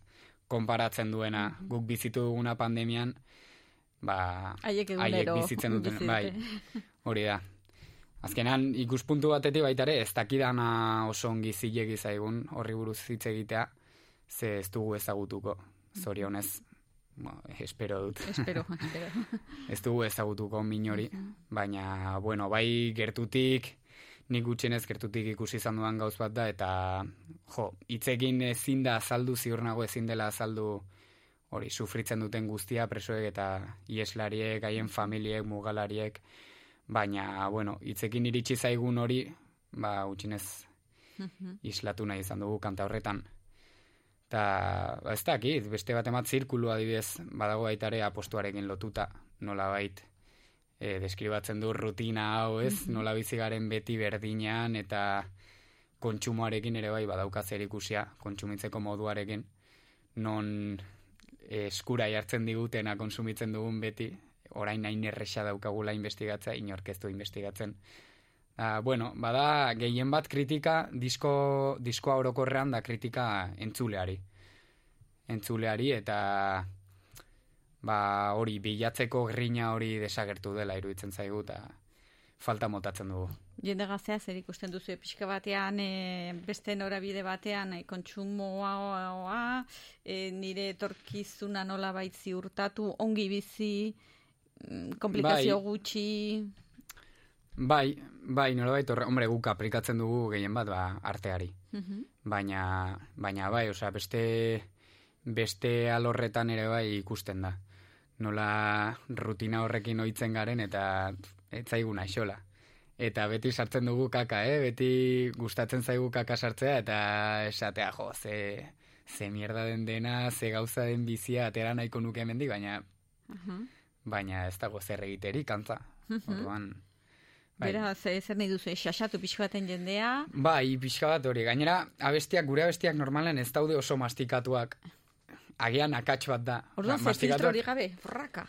konparatzen duena guk bizitu duguna pandemian, ba, Haiek bizitzen duten, bai, hori da. Azkenan ikuspuntu batetik baita ere ez dakidana oso ongi zilegi zaigun horri buruz hitz egitea, ze ez dugu ezagutuko. Zorionez, bo, espero dut. Espero, espero. ez dugu ezagutuko min hori, baina, bueno, bai gertutik, nik gutxienez gertutik ikusi izan dudan gauz bat da, eta, jo, hitzekin ezin da azaldu, ziur nago ezin dela azaldu hori, sufritzen duten guztia, presoek eta ieslariek, haien familiek, mugalariek, baina, bueno, hitzekin iritsi zaigun hori, ba, gutxienez islatu nahi izan dugu kanta horretan. Ta, ba, ez dakit, beste bat emat zirkulu adibidez, badago baita ere apostuarekin lotuta, nola bait, e, deskribatzen du rutina hau, ez, Mhm. nola bizi garen beti berdinean, eta kontsumoarekin ere bai badauka zer ikusia, kontsumitzeko moduarekin, non eh, eskura jartzen digutena konsumitzen dugun beti, orain hain erresa daukagula investigatzea, inork ez du investigatzen. Ah, bueno, bada gehien bat kritika, disko, diskoa orokorrean da kritika entzuleari. Entzuleari eta ba hori bilatzeko grina hori desagertu dela iruditzen zaigu eta falta motatzen dugu. Jende gaztea zer ikusten duzu pixka batean e, beste norabide batean e, kontsumoa e, nire etorkizuna nola baitzi urtatu ongi bizi mm, komplikazio Bai. gutxi Bai, bai, nolabait horre, hombre, guk aplikatzen dugu gehien bat ba, arteari. Mhm. Baina, baina bai, osea, beste, beste alorretan ere bai ikusten da. Nola rutina horrekin ohitzen garen eta ez zaigu naixola. Eta beti sartzen dugu kaka, eh? Beti gustatzen zaigu kaka sartzea eta esatea, jo, ze, ze mierda den dena, ze gauza den bizia atera nahiko nuke hemendik, baina Mhm. baina ez dago zer egiterik kantza. Mhm. Orduan, bai. Beraz, zer nahi duzu, xaxatu pixka baten jendea, Bai, pixka bat hori. Gainera, abestiak, gure abestiak normalen ez daude oso mastikatuak. Agian akats bat da. orduan ze filtro hori gabe, fraka.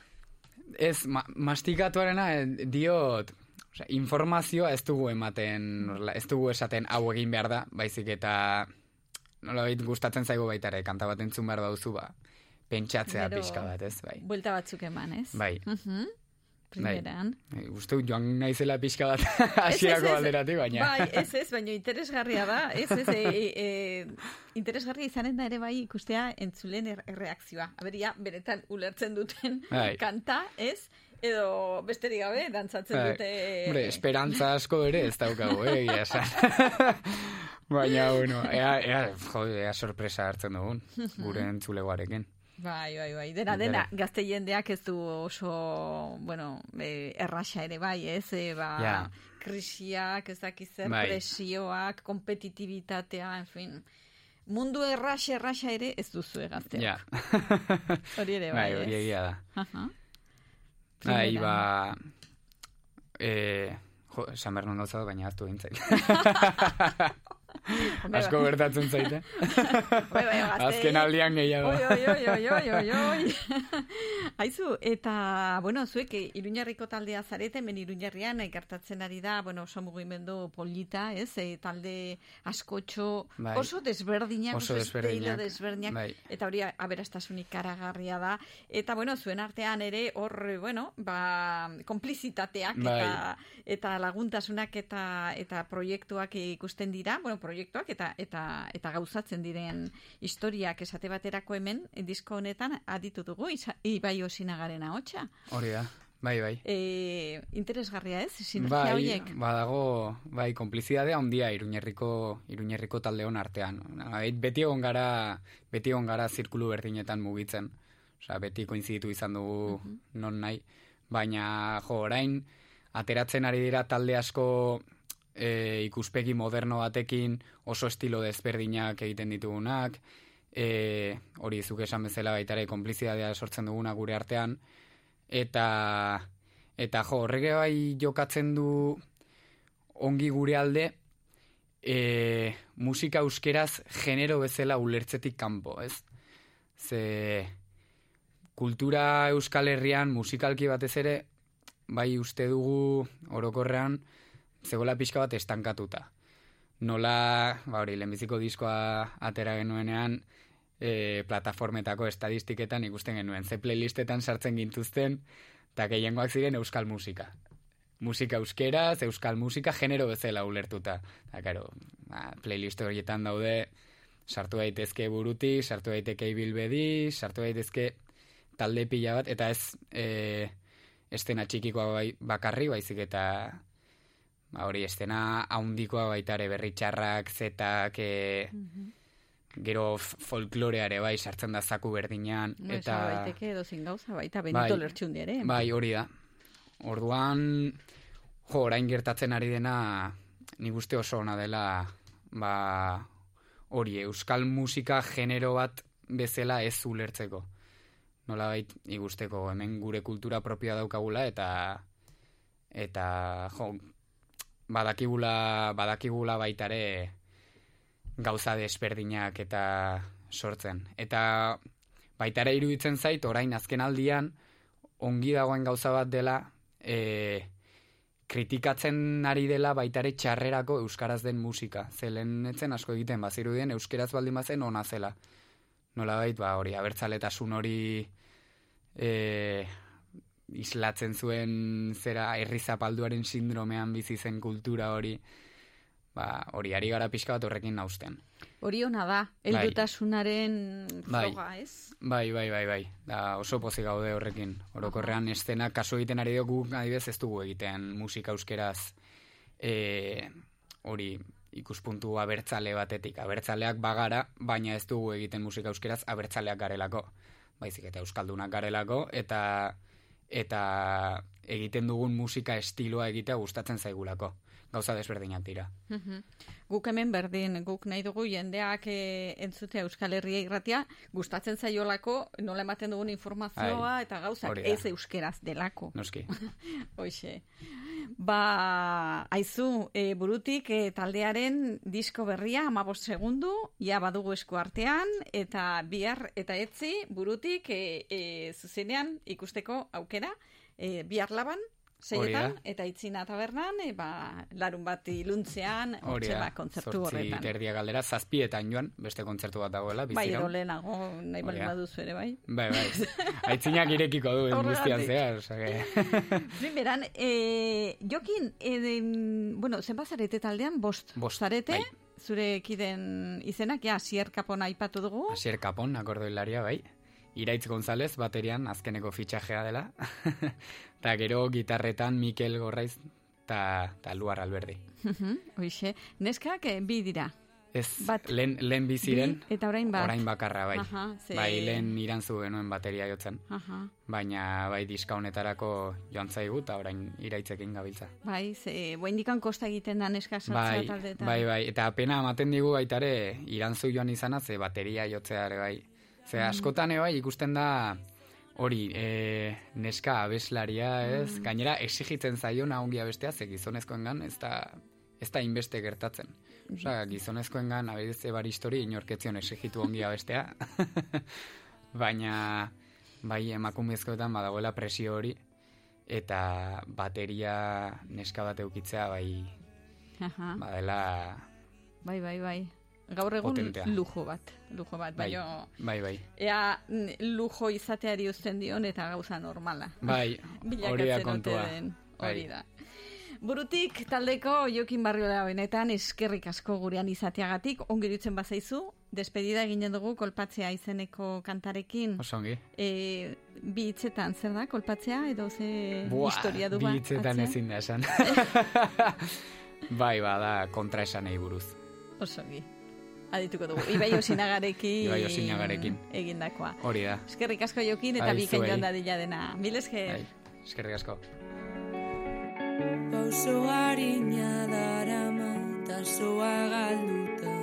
Ez, ma, mastikatuarena eh, diot, osea, informazioa ez dugu ematen, ez dugu esaten hau egin behar da, baizik eta nolabait gustatzen zaigu baita ere, kanta bat entzun behar dauzu, ba, pentsatzea Gero, pixka bat, ez, bai. Buelta batzuk eman, ez? Bai. Mhm. Primeran. Bai. Uste dut joan naizela pixka bat hasierako ez. alderatik, baina. Bai, ez, ez, baina interesgarria da, ez, ez, e, e, interesgarria izanen da ere bai ikustea entzulen er, erreakzioa. Aberia, beretan ulertzen duten Bai. kanta, ez? Edo besterik gabe, dantzatzen Bai. dute... Hombre, esperantza asko ere ez daukagu, eh, esan. Baina, bueno, ea, ea, jo, ea sorpresa hartzen dugun, gure entzulegoarekin. Bai, bai, bai. Dena, Dena. gazte jendeak ez du oso, bueno, e, erraxa ere bai, ez? E, ba, Ja. krisiak, ez dakiz zer, Bai. presioak, kompetitibitatea, en fin. Mundu erraxa, erraxa ere ez duzu gazteak. Ja. Hori ere bai, Bai, hori egia da. Aha. Bai, ba... Eh, jo, non gauza, baina hartu egin Asko bai. gertatzen zaite. Bai. Azken aldian gehiago. Oi, oi, oi, oi, oi. Aizu, eta, bueno, zuek eh, Iruñarriko taldea zarete, hemen Iruñarrian eh, gertatzen ari da, bueno, oso mugimendu polita, ez? E, talde askotxo Bai. oso desberdinak, Oso desberdinak, desberdinak, bai. eta hori aberastasunik karagarria da. Eta, bueno, zuen artean ere, hor, eh, bueno, ba, konplizitateak Bai. eta, eta laguntasunak eta eta proiektuak ikusten dira, bueno, proiektuak eta eta eta gauzatzen diren historiak esate baterako hemen eh, disko honetan aditu dugu Ibai Osinagaren ahotsa. Hori da. bai, bai. E, interesgarria ez, sinergia Bai, horiek. badago, bai, konplizidadea handia iruñerriko, iruñerriko taldeon artean. Bai, beti egon gara, beti egon gara zirkulu berdinetan mugitzen. Osea, beti koinziditu izan dugu non nahi. Baina, jo, orain, ateratzen ari dira talde asko e, ikuspegi moderno batekin oso estilo desberdinak egiten ditugunak, e, hori zuk esan bezala baita ere konplizidadea sortzen duguna gure artean, eta eta jo, horrege bai jokatzen du ongi gure alde e, musika euskeraz genero bezala ulertzetik kanpo, ez? Ze kultura euskal herrian musikalki batez ere bai uste dugu orokorrean zegoela pixka bat estankatuta. Nola, ba hori, lehenbiziko diskoa atera genuenean, e, plataformetako estadistiketan ikusten genuen. Ze playlistetan sartzen gintuzten, eta gehiengoak ziren euskal musika. Musika euskeraz, euskal musika genero bezala ulertuta. Eta, karo, ba, playlist horietan daude, sartu daitezke burutik, sartu daiteke ibilbedi, sartu daitezke talde pila bat, eta ez e, estena txikikoa bai, bakarri, baizik eta ba, hori estena haundikoa baita ere berritxarrak, zetak, e, gero f- folkloreare bai sartzen da zaku berdinean. No, eta baiteke edozin gauza, baita Benito Bai. Lertxundi ere. Bai, hori da. Orduan, jo, orain gertatzen ari dena, nik uste oso ona dela, ba, hori, euskal musika genero bat bezala ez ulertzeko. Nola bait, ikusteko, hemen gure kultura propioa daukagula, eta, eta, jo, badakigula, badakigula baitare gauza desberdinak eta sortzen. Eta baitare iruditzen zait, orain azken aldian, ongi dagoen gauza bat dela, e, kritikatzen ari dela baitare txarrerako euskaraz den musika. Zelen etzen asko egiten, bazirudien euskeraz baldin bazen ona zela. Nola bait, ba, hori, abertzaletasun hori e, islatzen zuen zera herri zapalduaren sindromean bizi zen kultura hori, ba, hori ari gara pixka bat horrekin nausten. Hori ona da, heldutasunaren Bai. froga, ez? Bai, bai, bai, bai. Da oso pozik gaude horrekin. Orokorrean estena kaso egiten ari dugu adibidez ez dugu egiten musika euskeraz e, hori ikuspuntu abertzale batetik. Abertzaleak bagara, baina ez dugu egiten musika euskeraz abertzaleak garelako. Baizik eta euskaldunak garelako eta eta egiten dugun musika estiloa egitea gustatzen zaigulako. Gauza desberdinak dira. Guk hemen berdin, guk nahi dugu jendeak e, entzutea Euskal Herria irratia, gustatzen zaiolako nola ematen dugun informazioa Ai, eta gauzak ez euskeraz delako. Noski. Hoxe. Ba, aizu, e, burutik e, taldearen disko berria, amabos segundu, ja badugu esku artean, eta bihar eta etzi burutik e, e, zuzenean ikusteko aukera, e, bihar laban, seietan, eta itzina tabernan, e, ba, larun bat iluntzean, Hori da, otxela kontzertu zortzi horretan. terdia galdera, zazpietan joan, beste kontzertu bat dagoela, Bai, biziron. edo lehenago, nahi bali baduzu ere, bai. Bai, bai. Aitzinak irekiko du guztian Horregatik. zehar, osea Primeran, e, jokin, e, bueno, zenbat zarete taldean, bost, Bost, zarete, bai. zure kiden izenak, ja, Asier Kapona aipatu dugu. Asier Kapon, akordoilaria, bai. Iraitz González, baterian, azkeneko fitxajea dela. Eta gero gitarretan Mikel Gorraiz eta ta Luar Alberdi. Hoixe, neskak eh, bi dira. Ez, Bat. lehen, lehen biziren, Bi eta orain bat. orain bakarra, bai. Aha, ze- Bai, lehen irantzu genuen bateria jotzen. Aha. Baina, bai, diska honetarako joan zaigu, eta orain iraitzekin gabiltza. Bai, ze, boindikan kosta egiten da neska Bai, taldeetan. bai, bai, eta pena ematen digu baitare irantzu joan izana, ze bateria jotzea ere bai. Ze Mm. askotan ere bai ikusten da hori, e, neska abeslaria, ez? Mm. Gainera exigitzen zaiona ongi abestea, ze gizonezkoengan ez da ez da inbeste gertatzen. Osea, gizonezkoengan abedez ebaristori inorketzion exigitu ongi abestea. Baina bai emakumezkoetan badagoela presio hori eta bateria neska bat eukitzea bai Aha. badela Bai, bai, bai. Gaur egun Potentea. lujo bat, lujo bat, bai, baina bai, bai. ea mm, lujo izateari uzten dion eta gauza normala. Bai, hori da kontua. den, hori Bai. da. Burutik taldeko Jokin Barriola benetan eskerrik asko gurean izateagatik, ongi dutzen bazaizu, despedida eginen dugu kolpatzea izeneko kantarekin. Oso ongi. E, bi hitzetan, zer da, kolpatzea, edo ze Buah, historia du ba? bi hitzetan ezin da esan. bai, bada, kontra esan buruz. Oso ongi. Adituko dugu. Ibai osinagarekin. Ibai Osinagarekin. Egindakoa. Hori da. Eskerrik asko jokin eta bikain joan dadila dena. Mil esker. Eskerrik asko. Pauso harina darama tasoa galduta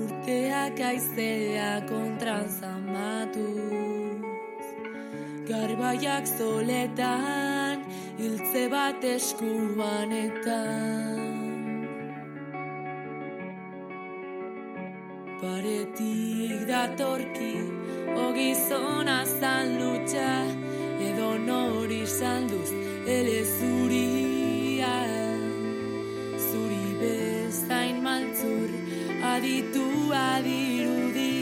Urteak aizea kontra zamatuz Garbaiak zoletan hiltze bat eskuanetan Paretik datorki ogizona zan lutxa Edo nori salduz ele zuria. Zuri bezain maltzur aditu adirudi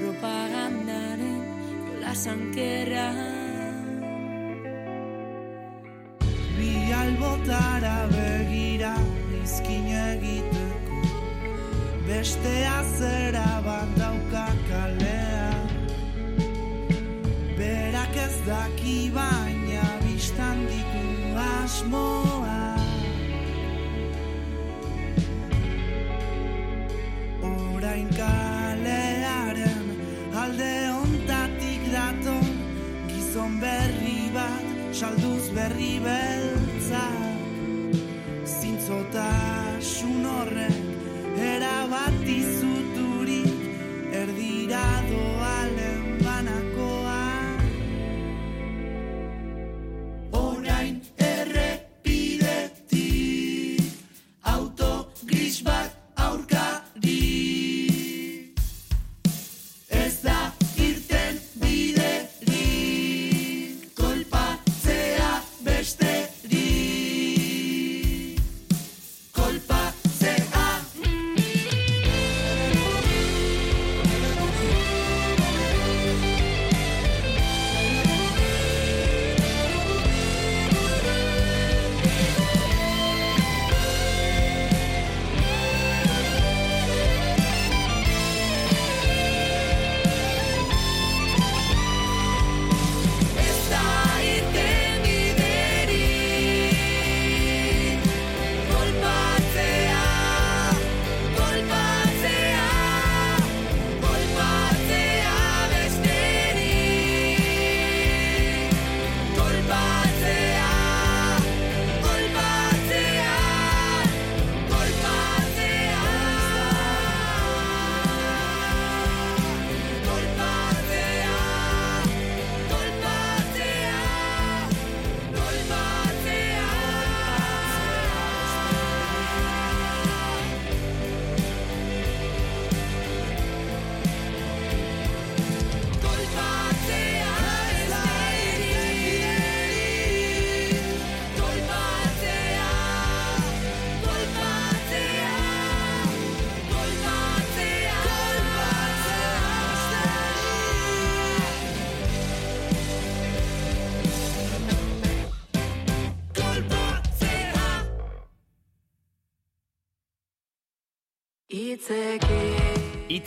Propagandaren jolasankerra Bi albotara begira izkin egiteko Beste azera bat dauka kalea. Berak ez daki baina biztan ditu asmoa. Orain kalearen alde ontatik daton Gizon berri bat salduz berri beltzak. Zintzotasun horrek erabat izuturik erdira doalen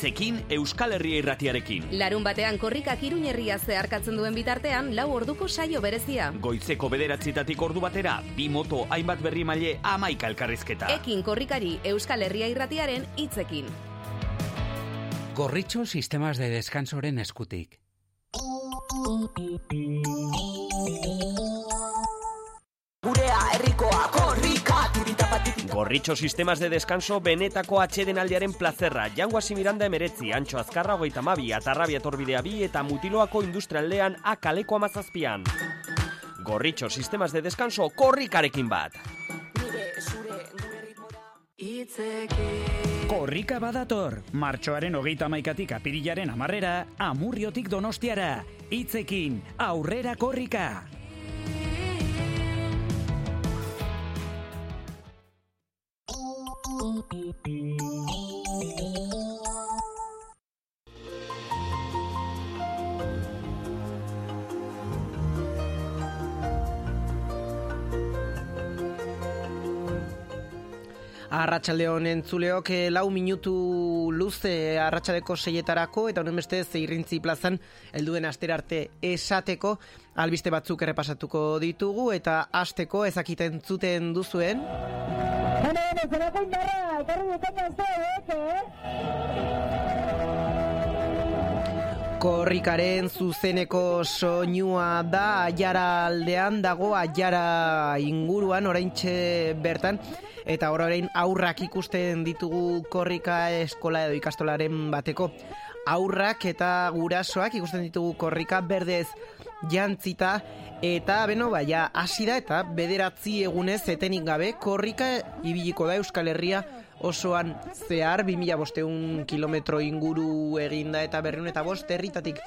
Itzekin Euskal Herria irratiarekin. Larun batean korrikak iruñerria zeharkatzen duen bitartean, lau orduko saio berezia. Goizeko bederatzitatik ordu batera, bi moto hainbat berri maile amaika elkarrizketa. Ekin korrikari Euskal Herria irratiaren hitzekin. Gorritxo sistemas de descansoren eskutik. Gurea herrikoa tiritapatik Gorritxo sistemas de descanso benetako atxedenaldiaren plazerra. Janguasi Miranda emeretzi, Antxo Azkarra hogeita mabi, Atarrabia torbidea bi eta Mutiloako industrialdean akaleko amazazpian. Gorritxo sistemas de descanso korrikarekin bat. Korrika badator, martxoaren hogeita maikatik apirilaren amarrera, amurriotik donostiara, hitzekin, aurrera korrika. Thank you. Arratxalde honen zuleok eh, lau minutu luze arratsaldeko seietarako eta honen bestez irrintzi plazan helduen astera arte esateko albiste batzuk errepasatuko ditugu eta asteko ezakiten zuten duzuen. Bueno, bueno, Korrikaren zuzeneko soinua da aiara aldean dago aiara inguruan oraintxe bertan. Eta orain aurrak ikusten ditugu korrika eskola edo ikastolaren bateko. Aurrak eta gurasoak ikusten ditugu korrika berdez jantzita. Eta beno baia hasi da eta bederatzi egunez etenik gabe korrika ibiliko da Euskal Herria osoan zehar 2000 bosteun kilometro inguru eginda eta berriun eta bost herritatik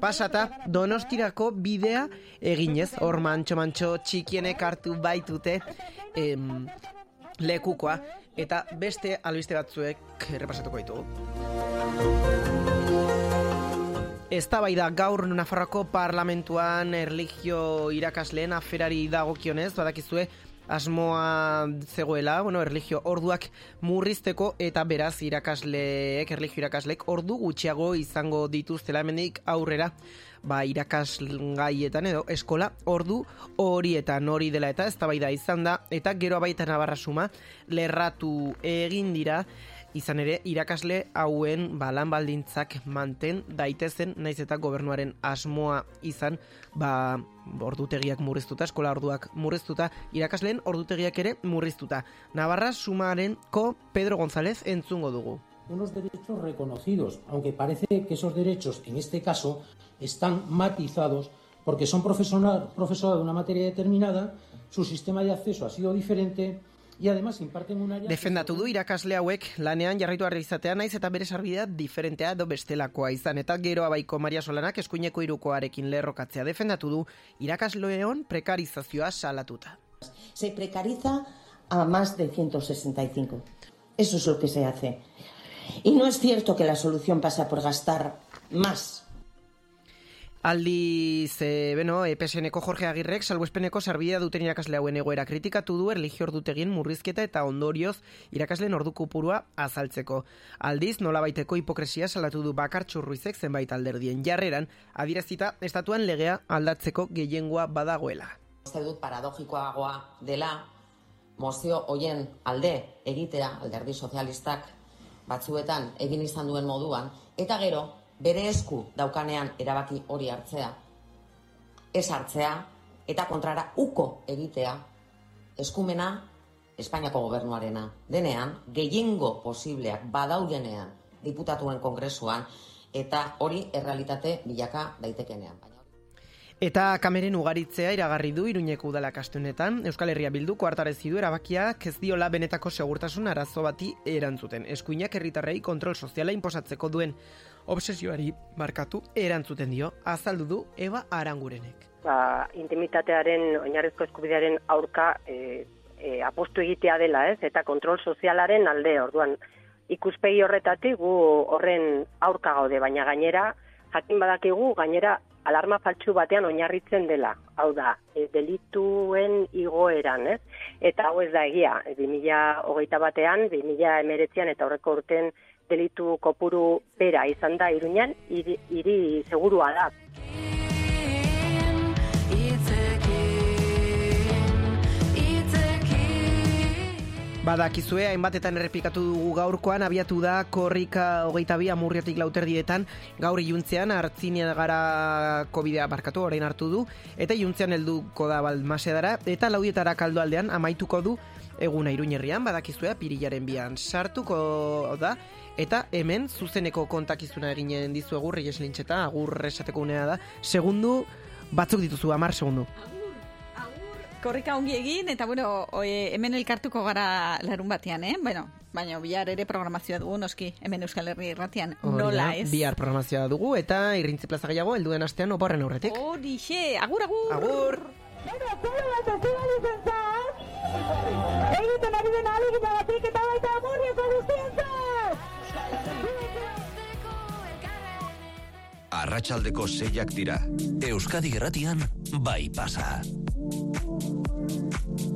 pasata donostirako bidea eginez hor mantxo mantxo txikienek hartu baitute em, lekukoa eta beste albiste batzuek errepasatuko ditugu. Eztabaida gaur Nafarroko parlamentuan erligio irakasleen aferari dagokionez, badakizue asmoa zegoela, bueno, erligio orduak murrizteko eta beraz irakasleek, erligio irakasleek ordu gutxiago izango dituztela hemendik aurrera. Ba, irakasgaietan edo eskola ordu horietan hori dela eta eztabaida izan da eta gero baita nabarra suma lerratu egin dira izan ere irakasle hauen ba, lan baldintzak manten daitezen naiz eta gobernuaren asmoa izan ba, ordutegiak murriztuta, eskola orduak murriztuta, irakasleen ordutegiak ere murriztuta. Navarra sumaren ko Pedro González entzungo dugu. unos derechos reconocidos, aunque parece que esos derechos, en este caso, están matizados porque son profesora- profesorado de una materia determinada, su sistema de acceso ha sido diferente y además imparten un área... Defendatu du irakasle hauek lanean jarraitu arri izatea naiz eta bere sarbidea diferentea edo bestelakoa izan eta gero abaiko Maria Solanak eskuineko irukoarekin lerrokatzea defendatu du irakasleon prekarizazioa salatuta. Se precariza a más de 165. Eso es lo que se hace. Y no es cierto que la solución pasa por gastar más. Aldiz, e, beno, EPSNeko Jorge Agirrek salbuespeneko sarbidea duten irakasle hauen egoera kritikatu du erlijio ordutegien murrizketa eta ondorioz irakasleen ordu kopurua azaltzeko. Aldiz, nolabaiteko hipokresia salatu du bakartxu ruizek zenbait alderdien jarreran, adierazita estatuan legea aldatzeko gehiengoa badagoela. Uste dut paradogikoagoa dela mozio hoien alde egitea alderdi sozialistak batzuetan egin izan duen moduan eta gero bere esku daukanean erabaki hori hartzea ez hartzea eta kontrara uko egitea eskumena Espainiako gobernuarena denean gehiengo posibleak badaudenean diputatuen kongresuan eta hori errealitate bilaka daitekenean. Eta kameren ugaritzea iragarri du Iruñeko udala kastunetan, Euskal Herria Bildu koartarezi du erabakiak ez diola benetako segurtasun arazo bati erantzuten. Eskuinak herritarrei kontrol soziala inposatzeko duen obsesioari markatu erantzuten dio, azaldu du Eva Arangurenek. ba, intimitatearen oinarrizko eskubidearen aurka e, e, apostu egitea dela, ez? Eta kontrol sozialaren alde, orduan ikuspegi horretatik gu horren aurka gaude, baina gainera jakin badakigu gainera alarma faltsu batean oinarritzen dela. Hau da, e, delituen igoeran, ez? Eta hau ez da egia, e, 2008 batean, 2019an eta horreko urten delitu kopuru bera izan da iruñan, hiri, hiri segurua da. Badakizue, hainbatetan errepikatu dugu gaurkoan, abiatu da korrika hogeita bi amurriotik lauterdietan, gaur iluntzean hartzinean gara COVID-a barkatu, orain hartu du, eta iluntzean helduko da balmasedara, eta laudietara kaldo aldean amaituko du eguna iruñerrian, badakizue, pirilaren bian sartuko da, eta hemen zuzeneko kontakizuna eginen dizuegu, Reyes Lintxeta, agur esateko unea da, segundu, batzuk dituzu, amar segundu. Korrika ongi egin, eta bueno, oe, hemen elkartuko gara larun batean, eh? Bueno, baina bihar ere programazioa dugu, noski, hemen Euskal Herri irratian, Hori nola ez? Bihar programazioa dugu eta irrintzi plaza gehiago helduen astean oporren aurretik. Horixe, agur, agur! Agur! Egiten ari den ahalegitagatik eta baita amurrioko guztientzat! Arratsaldeko seiak dira. Euskadi Gerratian bai pasa.